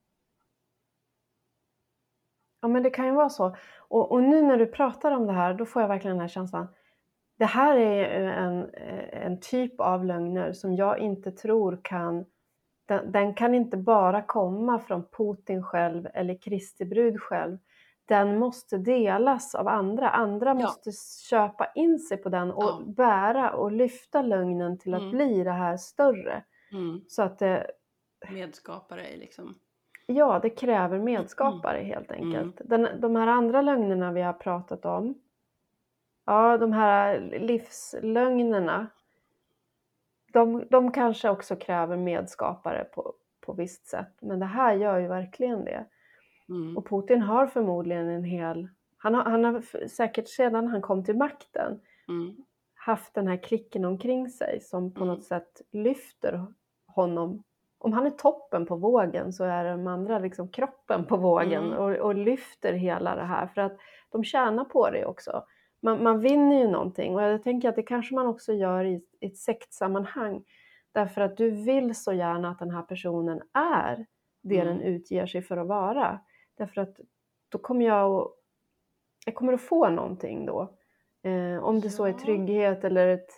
Ja, men det kan ju vara så. Och, och nu när du pratar om det här, då får jag verkligen den här känslan. Det här är en, en typ av lögner som jag inte tror kan... Den, den kan inte bara komma från Putin själv eller Kristi brud själv. Den måste delas av andra. Andra Ja. måste köpa in sig på den och Ja. bära och lyfta lögnen till att Mm. bli det här större. Mm. Så att det, Medskapare är liksom. Ja, det kräver medskapare helt Mm. enkelt. Den, de här andra lögnerna vi har pratat om, ja, de här livslögnerna, de, de kanske också kräver medskapare på, på visst sätt. Men det här gör ju verkligen det. Mm. Och Putin har förmodligen en hel... Han har, han har säkert sedan han kom till makten Mm. haft den här klicken omkring sig som på Mm. något sätt lyfter honom. Om han är toppen på vågen så är de andra liksom kroppen på vågen Mm. och, och lyfter hela det här för att de tjänar på det också. Man, man vinner ju någonting och jag tänker att det kanske man också gör i, i ett sektsammanhang därför att du vill så gärna att den här personen är det Mm. den utger sig för att vara. Därför att då kommer jag att, jag kommer att få någonting då. Eh, om det så är Ja. trygghet eller ett,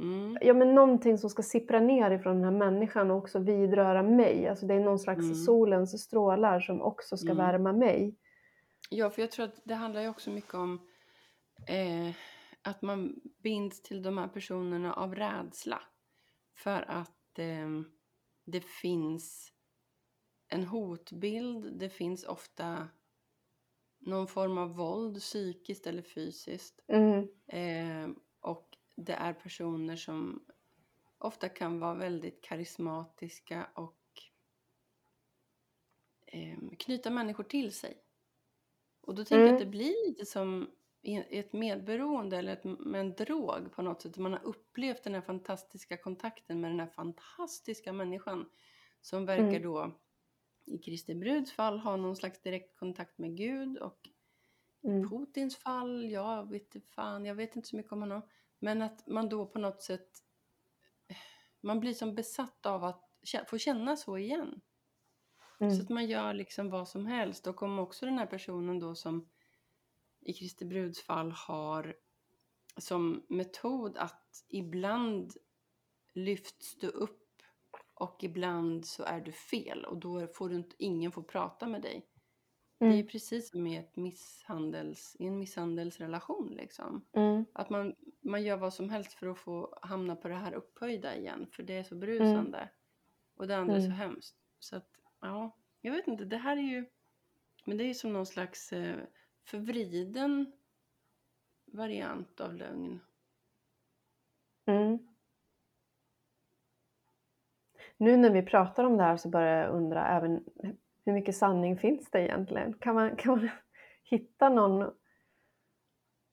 Mm. ja, men någonting som ska sippra ner ifrån den här människan och också vidröra mig. Alltså det är någon slags Mm. solens strålar som också ska Mm. värma mig. Ja, för jag tror att det handlar ju också mycket om eh, att man binds till de här personerna av rädsla. För att eh, det finns en hotbild, det finns ofta någon form av våld, psykiskt eller fysiskt. Mm. Eh, och det är personer som ofta kan vara väldigt karismatiska och eh, knyta människor till sig. Och då tänker jag att Mm. det blir lite som ett medberoende eller ett, med en drog på något sätt. Man har upplevt den här fantastiska kontakten med den här fantastiska människan som verkar Mm. då i Kristi bruds fall ha någon slags direkt kontakt med Gud och i Mm. Putins fall, jag vet fan, jag vet inte så mycket om honom. Men att man då på något sätt, man blir som besatt av att få känna så igen. Så Mm. att man gör liksom vad som helst. Och om också den här personen då som i Kristi bruds fall har som metod att ibland lyfts du upp och ibland så är du fel och då får du inte, ingen får prata med dig. Det är ju Mm. precis som i, ett misshandels, i en misshandelsrelation liksom. Mm. Att man, man gör vad som helst för att få hamna på det här upphöjda igen. För det är så Mm. brusande. Och det andra är så Mm. hemskt. Så att, ja, jag vet inte. Det här är ju, men det är ju som någon slags eh, förvriden variant av lögn. Mm. Nu när vi pratar om det här så börjar jag undra även hur mycket sanning finns det egentligen? Kan man, kan man hitta någon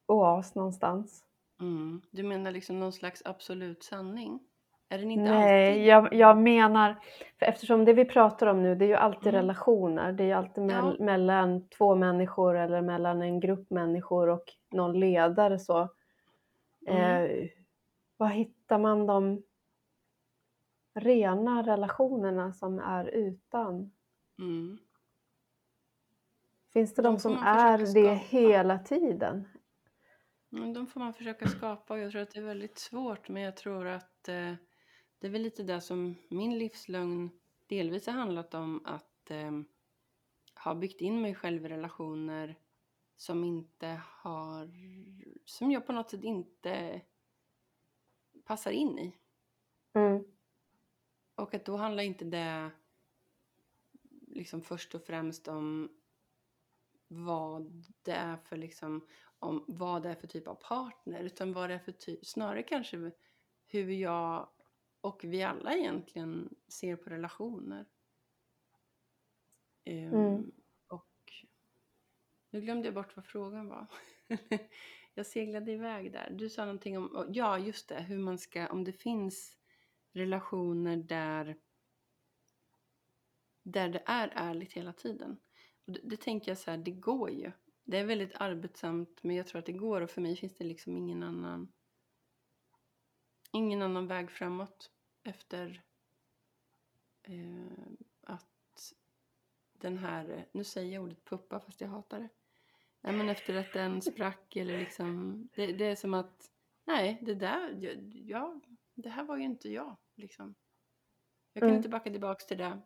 oas någonstans? Mm. Du menar liksom någon slags absolut sanning? Är den inte Nej, alltid? jag, jag menar, för eftersom det vi pratar om nu det är ju alltid Mm. relationer. Det är ju alltid mell- Ja. mellan två människor eller mellan en grupp människor och någon ledare så. Mm. Eh, var hittar man de rena relationerna som är utan? Mm. Finns det de, De som är det skapa. hela tiden? Men de får man försöka skapa och jag tror att det är väldigt svårt men jag tror att eh, det är väl lite det som min livslögn delvis har handlat om att eh, ha byggt in mig själv i relationer som inte har, som jag på något sätt inte passar in i. Mm. Och att då handlar inte det liksom först och främst om vad det är för liksom, om vad det är för typ av partner utan vad det är för typ, snarare kanske hur jag och vi alla egentligen ser på relationer. Um, Mm. Och nu glömde jag bort vad frågan var. jag seglade iväg där. Du sa någonting om, ja just det, hur man ska, om det finns relationer där där det är ärligt hela tiden. Och det, det tänker jag så här, det går ju. Det är väldigt arbetsamt men jag tror att det går och för mig finns det liksom ingen annan ingen annan väg framåt efter eh, att den här, nu säger jag ordet puppa fast jag hatar det. Nej men efter att den sprack eller liksom, det, det är som att nej det där, ja, det här var ju inte jag liksom. Jag kan Mm. inte backa tillbaks till det.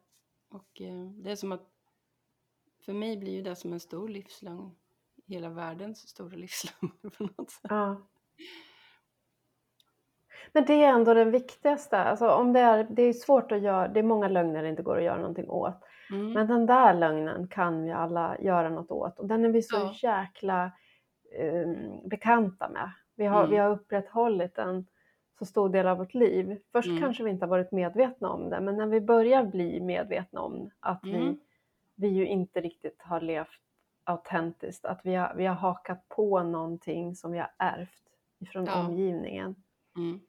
Och eh, det är som att för mig blir ju det som en stor livslögn. Hela världens stora livslögn på något sätt. Ja. Men det är ändå den viktigaste. Alltså om det, är, det är svårt att göra, det är många lögner det inte går att göra någonting åt. Mm. Men den där lögnen kan vi alla göra något åt och den är vi så Ja. jäkla um, bekanta med. Vi har, Mm. vi har upprätthållit en så stor del av vårt liv. Först Mm. kanske vi inte har varit medvetna om det men när vi börjar bli medvetna om att vi, Mm. vi ju inte riktigt har levt autentiskt, att vi har, vi har hakat på någonting som vi har ärvt ifrån Ja. omgivningen. Mm.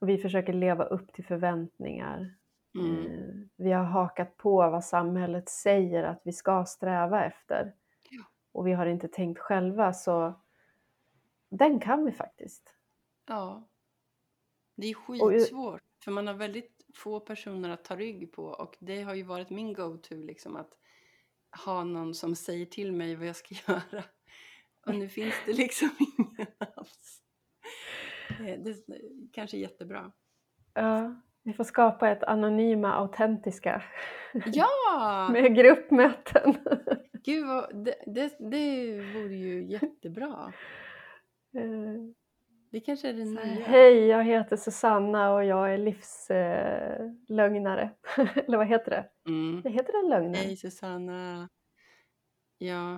Och vi försöker leva upp till förväntningar. Mm. Eh, Vi har hakat på vad samhället säger att vi ska sträva efter. Ja. Och vi har inte tänkt själva så den kan vi faktiskt. Ja. Det är Och skitsvårt. För man har väldigt få personer att ta rygg på. Och det har ju varit min go-to liksom att ha någon som säger till mig vad jag ska göra. Och nu finns det liksom ingen alls. Eh, Det är kanske jättebra. Ja, vi får skapa ett anonyma autentiska Ja! med gruppmöten. Gud vad, det, det, det vore ju jättebra. Eh, Det kanske är det nya. Hej, jag heter Susanna och jag är livslögnare. Eller vad heter det? Mm. Det heter det lögner? Hej Susanna. Ja,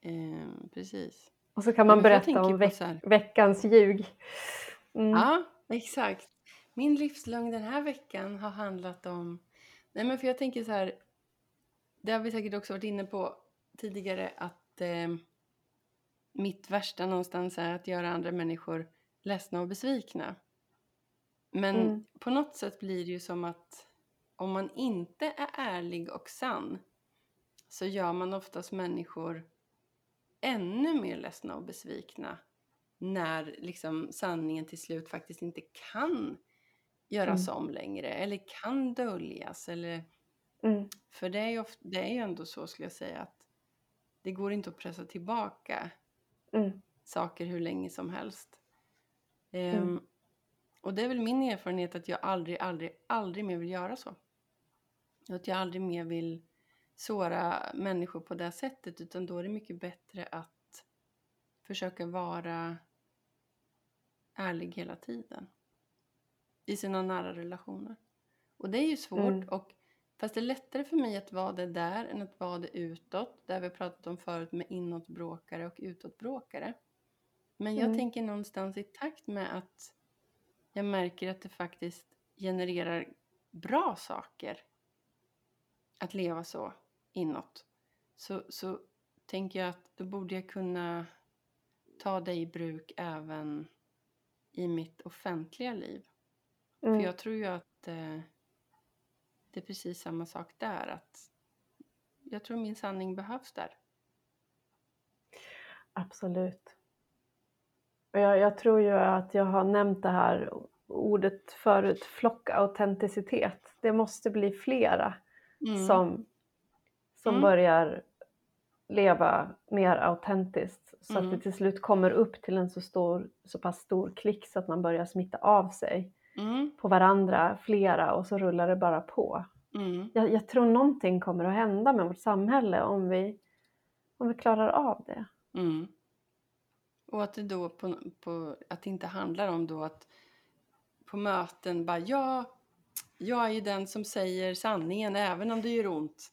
eh, precis. Och så kan Ja, man jag berätta om veck- veckans ljug. Mm. Ja, exakt. Min livslögn den här veckan har handlat om... Nej, men för jag tänker så här... Det har vi säkert också varit inne på tidigare att eh, mitt värsta någonstans är att göra andra människor ledsna och besvikna. Men Mm. på något sätt blir det ju som att om man inte är ärlig och sann så gör man oftast människor ännu mer ledsna och besvikna när liksom sanningen till slut faktiskt inte kan göras om längre eller kan döljas. Eller, Mm. för det är, ju ofta, det är ju ändå så skulle jag säga att det går inte att pressa tillbaka Mm. saker hur länge som helst. Mm. Ehm, och det är väl min erfarenhet att jag aldrig, aldrig, aldrig mer vill göra så. Att jag aldrig mer vill såra människor på det sättet utan då är det mycket bättre att försöka vara ärlig hela tiden. I sina nära relationer. Och det är ju svårt Mm. och fast det är lättare för mig att vara det där än att vara det utåt. Det har vi pratat om förut med inåtbråkare och utåtbråkare. Men jag Mm. tänker någonstans i takt med att jag märker att det faktiskt genererar bra saker att leva så inåt. Så, så tänker jag att då borde jag kunna ta det i bruk även i mitt offentliga liv. Mm. För jag tror ju att eh, det är precis samma sak där. Att jag tror min sanning behövs där. Absolut. Och jag, jag tror ju att jag har nämnt det här ordet förut, flockautenticitet. Det måste bli flera Mm. som, som Mm. börjar leva mer autentiskt så att Mm. det till slut kommer upp till en så, stor, så pass stor klick så att man börjar smitta av sig. Mm. på varandra, flera, och så rullar det bara på. Mm. Jag, jag tror någonting kommer att hända med vårt samhälle om vi, om vi klarar av det. Mm. Och att det då på, på, att det inte handlar om då att på möten bara ja, jag är ju den som säger sanningen även om det gör ont.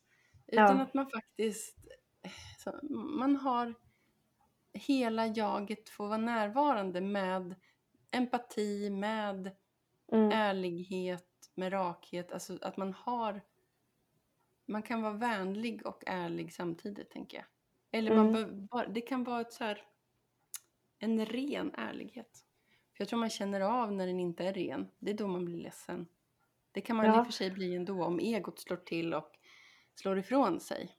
Utan Ja. att man faktiskt, man har hela jaget får vara närvarande med empati, med Mm. ärlighet, med rakhet. Alltså att man har, man kan vara vänlig och ärlig samtidigt tänker jag. Eller man Mm. bara, det kan vara ett så här, en ren ärlighet. För jag tror man känner av när den inte är ren. Det är då man blir ledsen. Det kan man i Ja. och för sig bli ändå om egot slår till och slår ifrån sig.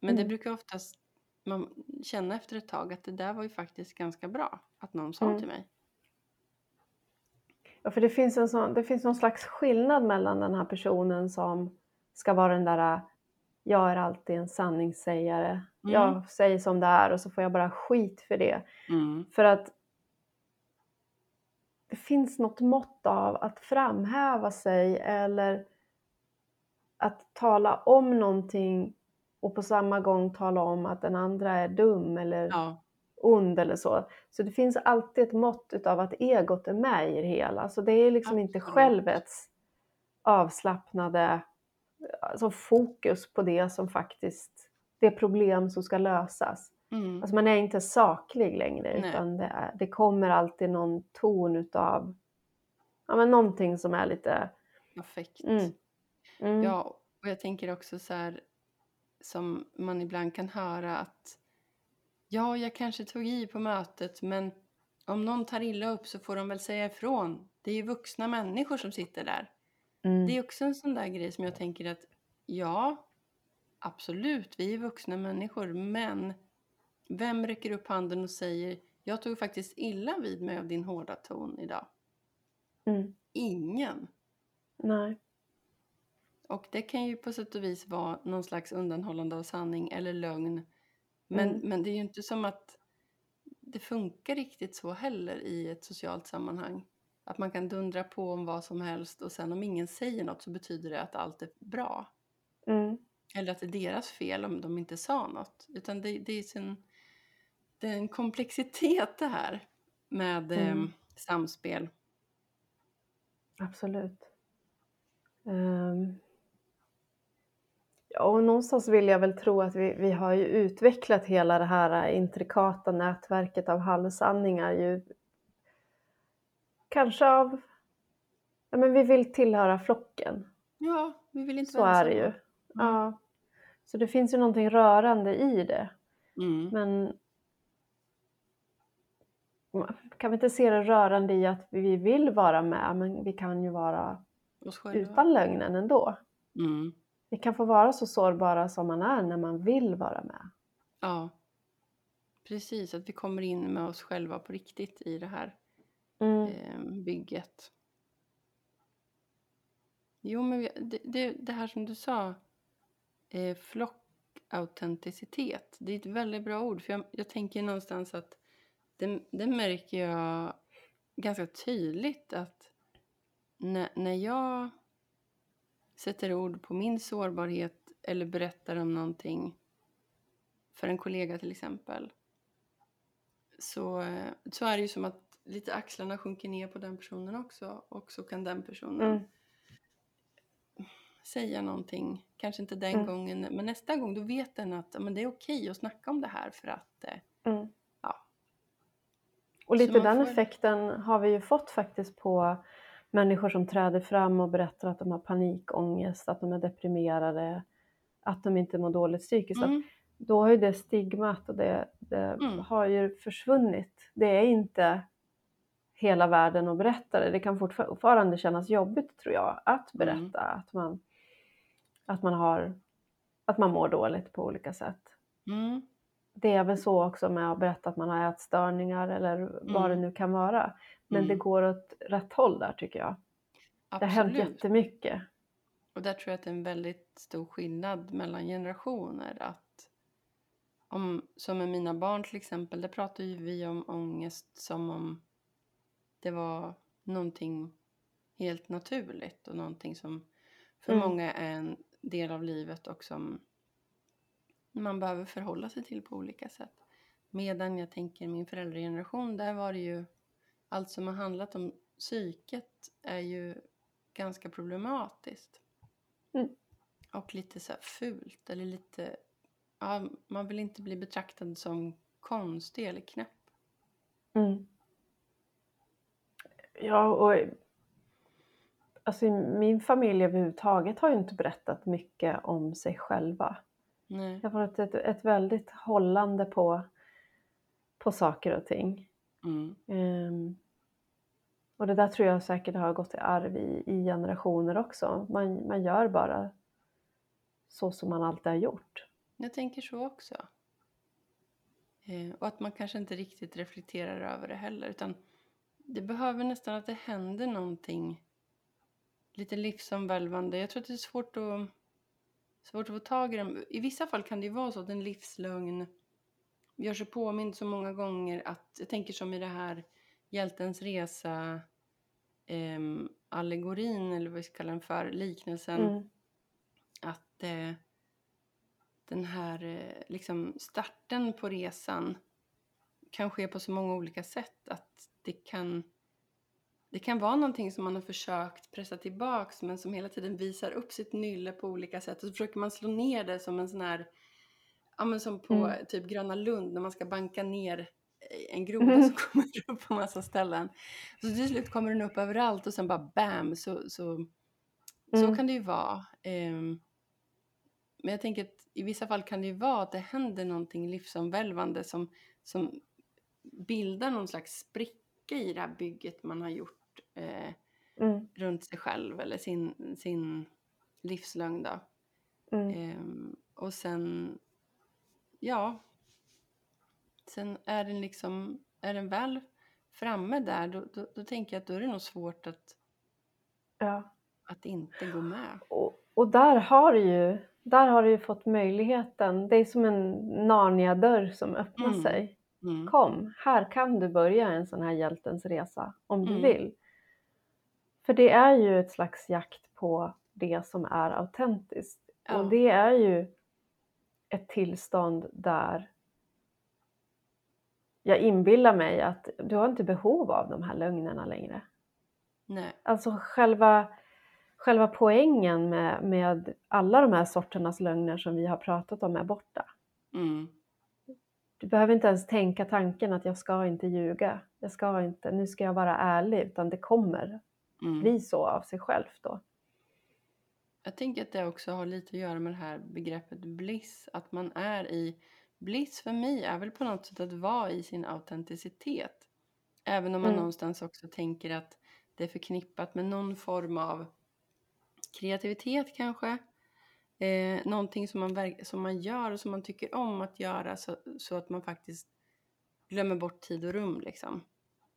Men det Mm. brukar oftast man känna efter ett tag att det där var ju faktiskt ganska bra att någon sa Mm. till mig. Ja, för det finns, en sån, det finns någon slags skillnad mellan den här personen som ska vara den där jag är alltid en sanningssägare. Mm. Jag säger som det är och så får jag bara skit för det. Mm. För att det finns något mått av att framhäva sig eller att tala om någonting och på samma gång tala om att den andra är dum eller Ja, ond eller så. Så det finns alltid ett mått utav att egot är med i det hela. Så det är liksom inte Absolut. självets avslappnade alltså fokus på det som faktiskt, det problem som ska lösas. mm. Alltså man är inte saklig längre Nej. utan det, är, det kommer alltid någon ton utav, ja men någonting som är lite, affekt. mm, mm, Ja, och jag tänker också så här som man ibland kan höra att ja, jag kanske tog i på mötet men om någon tar illa upp så får de väl säga ifrån. Det är ju vuxna människor som sitter där. mm, Det är också en sån där grej som jag tänker att ja, absolut, vi är vuxna människor, men vem räcker upp handen och säger jag tog faktiskt illa vid mig av din hårda ton idag? mm, Ingen. nej, Och det kan ju på sätt och vis vara någon slags undanhållande av sanning eller lögn. Men, Mm. men det är ju inte som att det funkar riktigt så heller i ett socialt sammanhang. Att man kan dundra på om vad som helst och sen om ingen säger något så betyder det att allt är bra. mm, Eller att det är deras fel om de inte sa något. Utan det, det är sin, det är en komplexitet det här med Mm. eh, samspel. absolut. Ja, och någonstans vill jag väl tro att vi, vi har ju utvecklat hela det här intrikata nätverket av halvsanningar ju kanske av, ja men vi vill tillhöra flocken. Ja, vi vill inte Så vara är det ju. Ja. Så det finns ju någonting rörande i det. Mm. Men kan vi inte se det rörande i att vi vill vara med, men vi kan ju vara utan lögnen ändå. Mm. Vi kan få vara så sårbara som man är när man vill vara med. Ja, precis. Att vi kommer in med oss själva på riktigt i det här Mm. eh, bygget. Jo, men vi, det, det, det här som du sa, eh, flockautenticitet, det är ett väldigt bra ord. För jag, jag tänker någonstans att det, det märker jag ganska tydligt att när, när jag sätter ord på min sårbarhet eller berättar om någonting för en kollega till exempel så, så är det ju som att lite axlarna sjunker ner på den personen också och så kan den personen Mm. säga någonting. Kanske inte den Mm. gången, men nästa gång då vet den att men det är okej att snacka om det här för att eh, Mm. Ja. Och lite den får- effekten har vi ju fått faktiskt på människor som träder fram och berättar att de har panikångest, att de är deprimerade, att de inte mår dåligt psykiskt. Mm, Då har ju det stigmat och det, det Mm. har ju försvunnit. Det är inte hela världen att berätta det. Det kan fortfarande kännas jobbigt tror jag att berätta Mm. att, man, att, man har, att man mår dåligt på olika sätt. mm, Det är väl så också med att berätta att man har ätstörningar eller vad det Mm. nu kan vara. Men det Mm. går åt rätt håll där tycker jag. Det har hänt absolut. jättemycket. Och där tror jag att det är en väldigt stor skillnad mellan generationer. Att om, som med mina barn till exempel, där pratar ju vi om ångest som om det var någonting helt naturligt och någonting som för Mm. många är en del av livet och som man behöver förhålla sig till på olika sätt. Medan jag tänker min föräldrageneration, där var det ju allt som har handlat om psyket är ju ganska problematiskt. Mm. Och lite så fult eller lite, ja, man vill inte bli betraktad som konstig eller knäpp. Mm. Ja, och alltså, min familj överhuvudtaget har ju inte berättat mycket om sig själva. Nej. Det har varit ett, ett väldigt hållande på, på saker och ting. Mm. Ehm, och det där tror jag säkert har gått i arv i, i generationer också. Man, man gör bara så som man alltid har gjort. Jag tänker så också. Eh, och att man kanske inte riktigt reflekterar över det heller. Utan det behöver nästan att det händer någonting lite livsomvälvande. Jag tror att det är svårt att, svårt att få tag i det. I vissa fall kan det ju vara så att en livslögn gör sig påmind så många gånger att, jag tänker som i det här Hjältens resa ehm, allegorin, eller vad vi ska kalla den för, liknelsen Mm. att eh, den här eh, liksom starten på resan kan ske på så många olika sätt att det kan det kan vara någonting som man har försökt pressa tillbaks men som hela tiden visar upp sitt nylle på olika sätt och så försöker man slå ner det som en sån här ja men som på Mm. typ Gröna Lund när man ska banka ner eh, en groda Mhm. som kommer upp på massa ställen. Så till slut kommer den upp överallt och sen bara bam så, så så Mm. kan det ju vara. Ehm, men jag tänker att i vissa fall kan det ju vara att det händer någonting livsomvälvande som, som bildar någon slags spricka i det här bygget man har gjort eh, Mm. runt sig själv eller sin, sin livslögn då. Mm. Ehm, och sen, ja, sen är den liksom, är den väl framme där då, då, då tänker jag att då är det nog svårt att, Ja. att inte gå med. Och, och där har du ju där har du ju fått möjligheten. Det är som en Narnia-dörr som öppnar Mm. sig. Mm. Kom, här kan du börja en sån här hjältens resa om du Mm. vill. För det är ju ett slags jakt på det som är autentiskt. Ja. Och det är ju ett tillstånd där jag inbillar mig att du har inte behov av de här lögnerna längre. Nej. Alltså själva, själva poängen med, med alla de här sorternas lögner som vi har pratat om är borta. Mm. Du behöver inte ens tänka tanken att jag ska inte ljuga. Jag ska inte, nu ska jag vara ärlig, utan det kommer Mm. bli så av sig självt då. Jag tänker att det också har lite att göra med det här begreppet bliss. Att man är i... Bliss för mig är väl på något sätt att vara i sin autenticitet. Även om man Mm. någonstans också tänker att det är förknippat med någon form av kreativitet kanske. Eh, någonting som man, som man gör och som man tycker om att göra så, så att man faktiskt glömmer bort tid och rum liksom.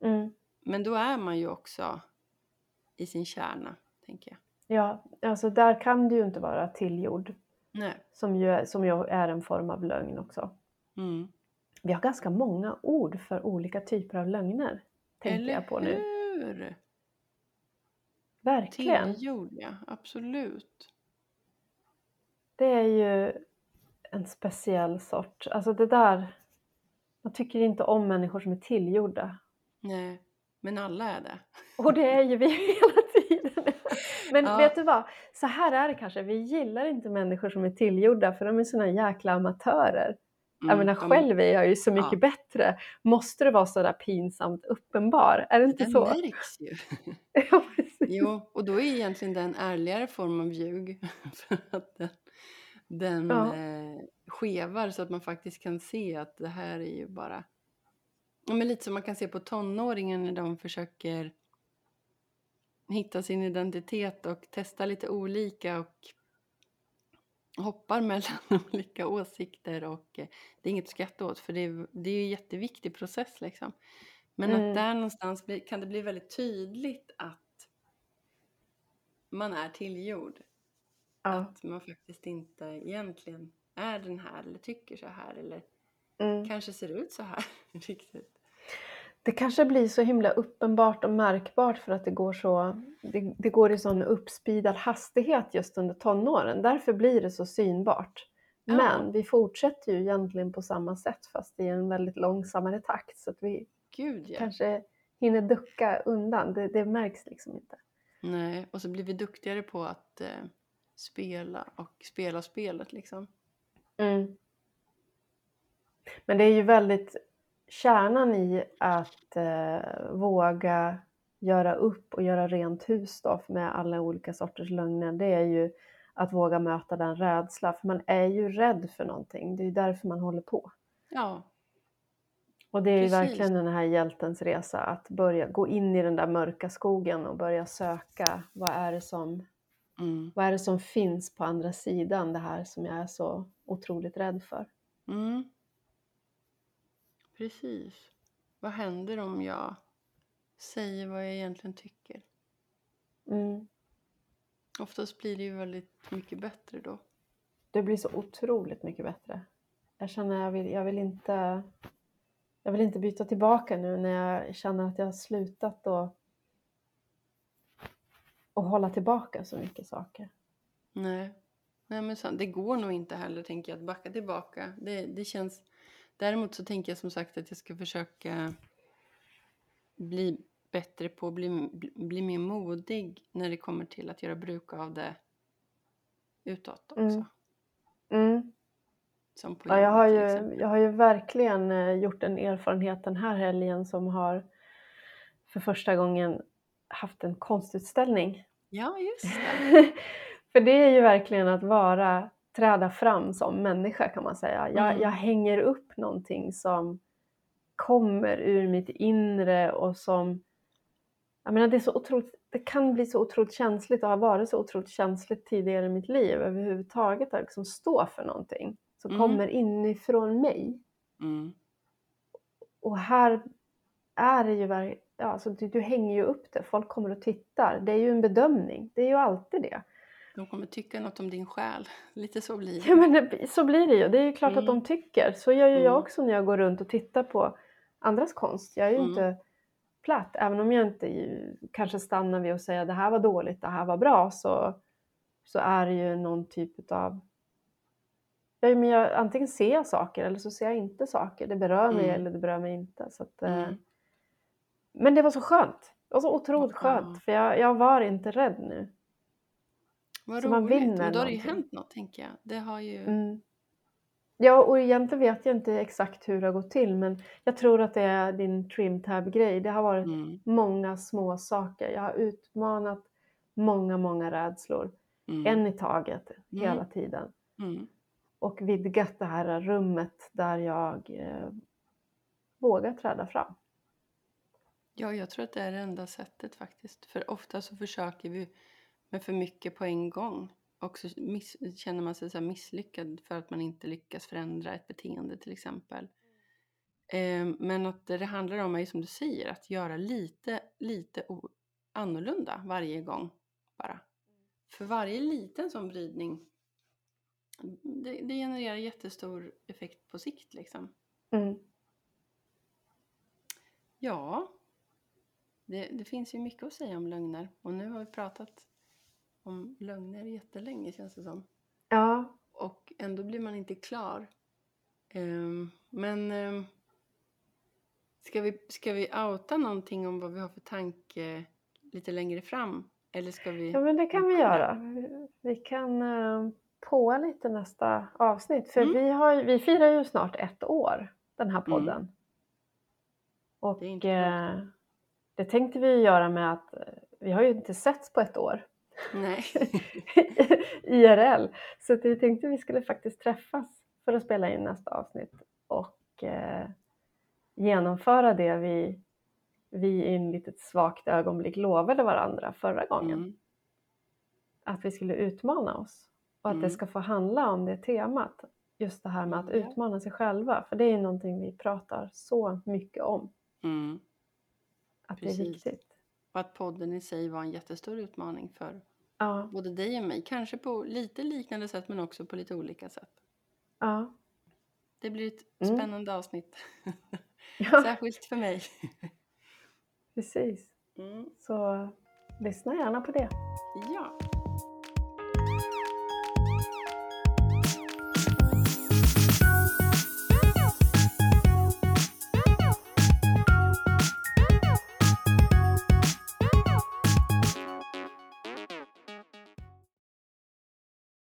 Mm. Men då är man ju också i sin kärna, tänker jag. Ja, alltså där kan du ju inte vara tillgjord, Nej. som ju, är- som ju är en form av lögn också. Mm. Vi har ganska många ord för olika typer av lögner, tänker Eller jag på nu. hur? Verkligen. Tillgjord, ja. Absolut. Det är ju en speciell sort. Alltså det där, man tycker inte om människor som är tillgjorda. Nej, men alla är det. Och det är ju vi hela. Men Ja. vet du vad? Så här är det kanske. Vi gillar inte människor som är tillgjorda för de är såna jäkla amatörer. jag Mm, menar de- själv är jag ju så mycket Ja. bättre. Måste det vara så där pinsamt uppenbar? Är det inte Den så? märks ju. Ja. Jo, och då är egentligen den ärligare form av ljug. För att den, den Ja. eh, skevar så att man faktiskt kan se att det här är ju bara... Ja, men lite som man kan se på tonåringen när de försöker hitta sin identitet och testa lite olika och hoppar mellan olika åsikter och eh, det är inget att skratta åt för det är, det är ju en jätteviktig process liksom. Men Mm. att där någonstans kan det bli väldigt tydligt att man är tillgjord. Ja. Att man faktiskt inte egentligen är den här eller tycker så här eller Mm. kanske ser ut så här riktigt. Det kanske blir så himla uppenbart och märkbart för att det går så det, det går i sån uppspeedad hastighet just under tonåren. Därför blir det så synbart. Ja. Men vi fortsätter ju egentligen på samma sätt fast i en väldigt långsammare takt så att vi Gud ja. kanske hinner ducka undan. Det, det märks liksom inte. Nej, och så blir vi duktigare på att eh, spela och spela spelet liksom. Mm. Men det är ju väldigt kärnan i att eh, våga göra upp och göra rent hus då med alla olika sorters lögner. Det är ju att våga möta den rädsla, för man är ju rädd för någonting. Det är ju därför man håller på. Ja, Och det är ju Precis. verkligen den här hjältens resa, att börja gå in i den där mörka skogen och börja söka vad är det som, mm. vad är det som finns på andra sidan det här som jag är så otroligt rädd för. Mm. Precis. Vad händer om jag säger vad jag egentligen tycker? Mm. Oftast blir det ju väldigt mycket bättre då. Det blir så otroligt mycket bättre. Jag känner jag vill, jag vill inte jag vill inte byta tillbaka nu när jag känner att jag har slutat och, och hålla tillbaka så mycket saker. Nej. Nej men sant. det går nog inte heller tänker jag att backa tillbaka. Det, det känns... Däremot så tänker jag som sagt att jag ska försöka bli bättre på att bli, bli, mer modig när det kommer till att göra bruk av det utåt också. Mm. Mm. Som Ja, jag, har ju, jag har ju verkligen eh, gjort en erfarenhet den här helgen som har för första gången haft en konstutställning. Ja, just det. För det är ju verkligen att vara, träda fram som människa kan man säga. Jag, Mm. jag hänger upp någonting som kommer ur mitt inre och som, jag menar det är så otroligt, det kan bli så otroligt känsligt och har varit så otroligt känsligt tidigare i mitt liv överhuvudtaget att liksom stå för någonting som Mm. kommer inifrån mig. Mm. Och här är det ju, ver- ja, alltså du, du hänger ju upp det, folk kommer och tittar. Det är ju en bedömning, det är ju alltid det. De kommer tycka något om din själ. Lite så blir det. Ja men så blir det ju, det är ju klart att Mm. de tycker. Så gör ju jag Mm. också när jag går runt och tittar på andras konst. Jag är ju Mm. inte platt, även om jag inte ju, kanske stannar vid att säga det här var dåligt, det här var bra, så, så är det ju någon typ av Ja, men jag, antingen ser jag saker eller så ser jag inte saker. Det berör mig Mm. eller det berör mig inte. Så att, eh, Mm. Men det var så skönt. Det var så otroligt skönt. För jag, jag var inte rädd nu. Vad Så man roligt. vinner Men då har det ju någonting. hänt något tänker jag. Det har ju... Mm. Ja, och egentligen vet jag inte exakt hur det har gått till. Men jag tror att det är din trim tab-grej. Det har varit Mm. många små saker. Jag har utmanat många, många rädslor. Mm. En i taget, Mm. hela tiden. Mm. Och vidgat det här rummet där jag eh, vågar träda fram. Ja, jag tror att det är det enda sättet faktiskt. För ofta så försöker vi med för mycket på en gång. Och så miss, känner man sig så misslyckad för att man inte lyckas förändra ett beteende till exempel. Eh, men att det handlar om är som du säger, att göra lite, lite annorlunda varje gång bara. För varje liten sån vridning, det, det genererar jättestor effekt på sikt liksom. Mm. Ja, det, det finns ju mycket att säga om lögner. Och nu har vi pratat om lögner jättelänge känns det som. Ja, Och ändå blir man inte klar. Ehm, men ehm, ska, vi, ska vi outa någonting om vad vi har för tanke lite längre fram? Eller ska vi... ja men det kan vi göra. Vi- Vi kan eh, påa lite nästa avsnitt. För Mm. vi, har, vi firar ju snart ett år, den här podden. Och Det eh, det tänkte vi göra med att eh, vi har ju inte setts på ett år. Nej. IRL. Så att vi tänkte vi skulle faktiskt träffas för att spela in nästa avsnitt och eh, genomföra det vi, vi i en litet svagt ögonblick lovade varandra förra gången. Mm. Att vi skulle utmana oss och att Mm. det ska få handla om det temat. Just det här med att utmana sig själva. För det är någonting vi pratar så mycket om. Mm. Att det är Precis. viktigt. Och att podden i sig var en jättestor utmaning för Ja, både dig och mig. Kanske på lite liknande sätt men också på lite olika sätt. ja. Det blir ett Mm. spännande avsnitt. ja. Särskilt för mig. Precis. Mm. Så lyssna gärna på det. Ja.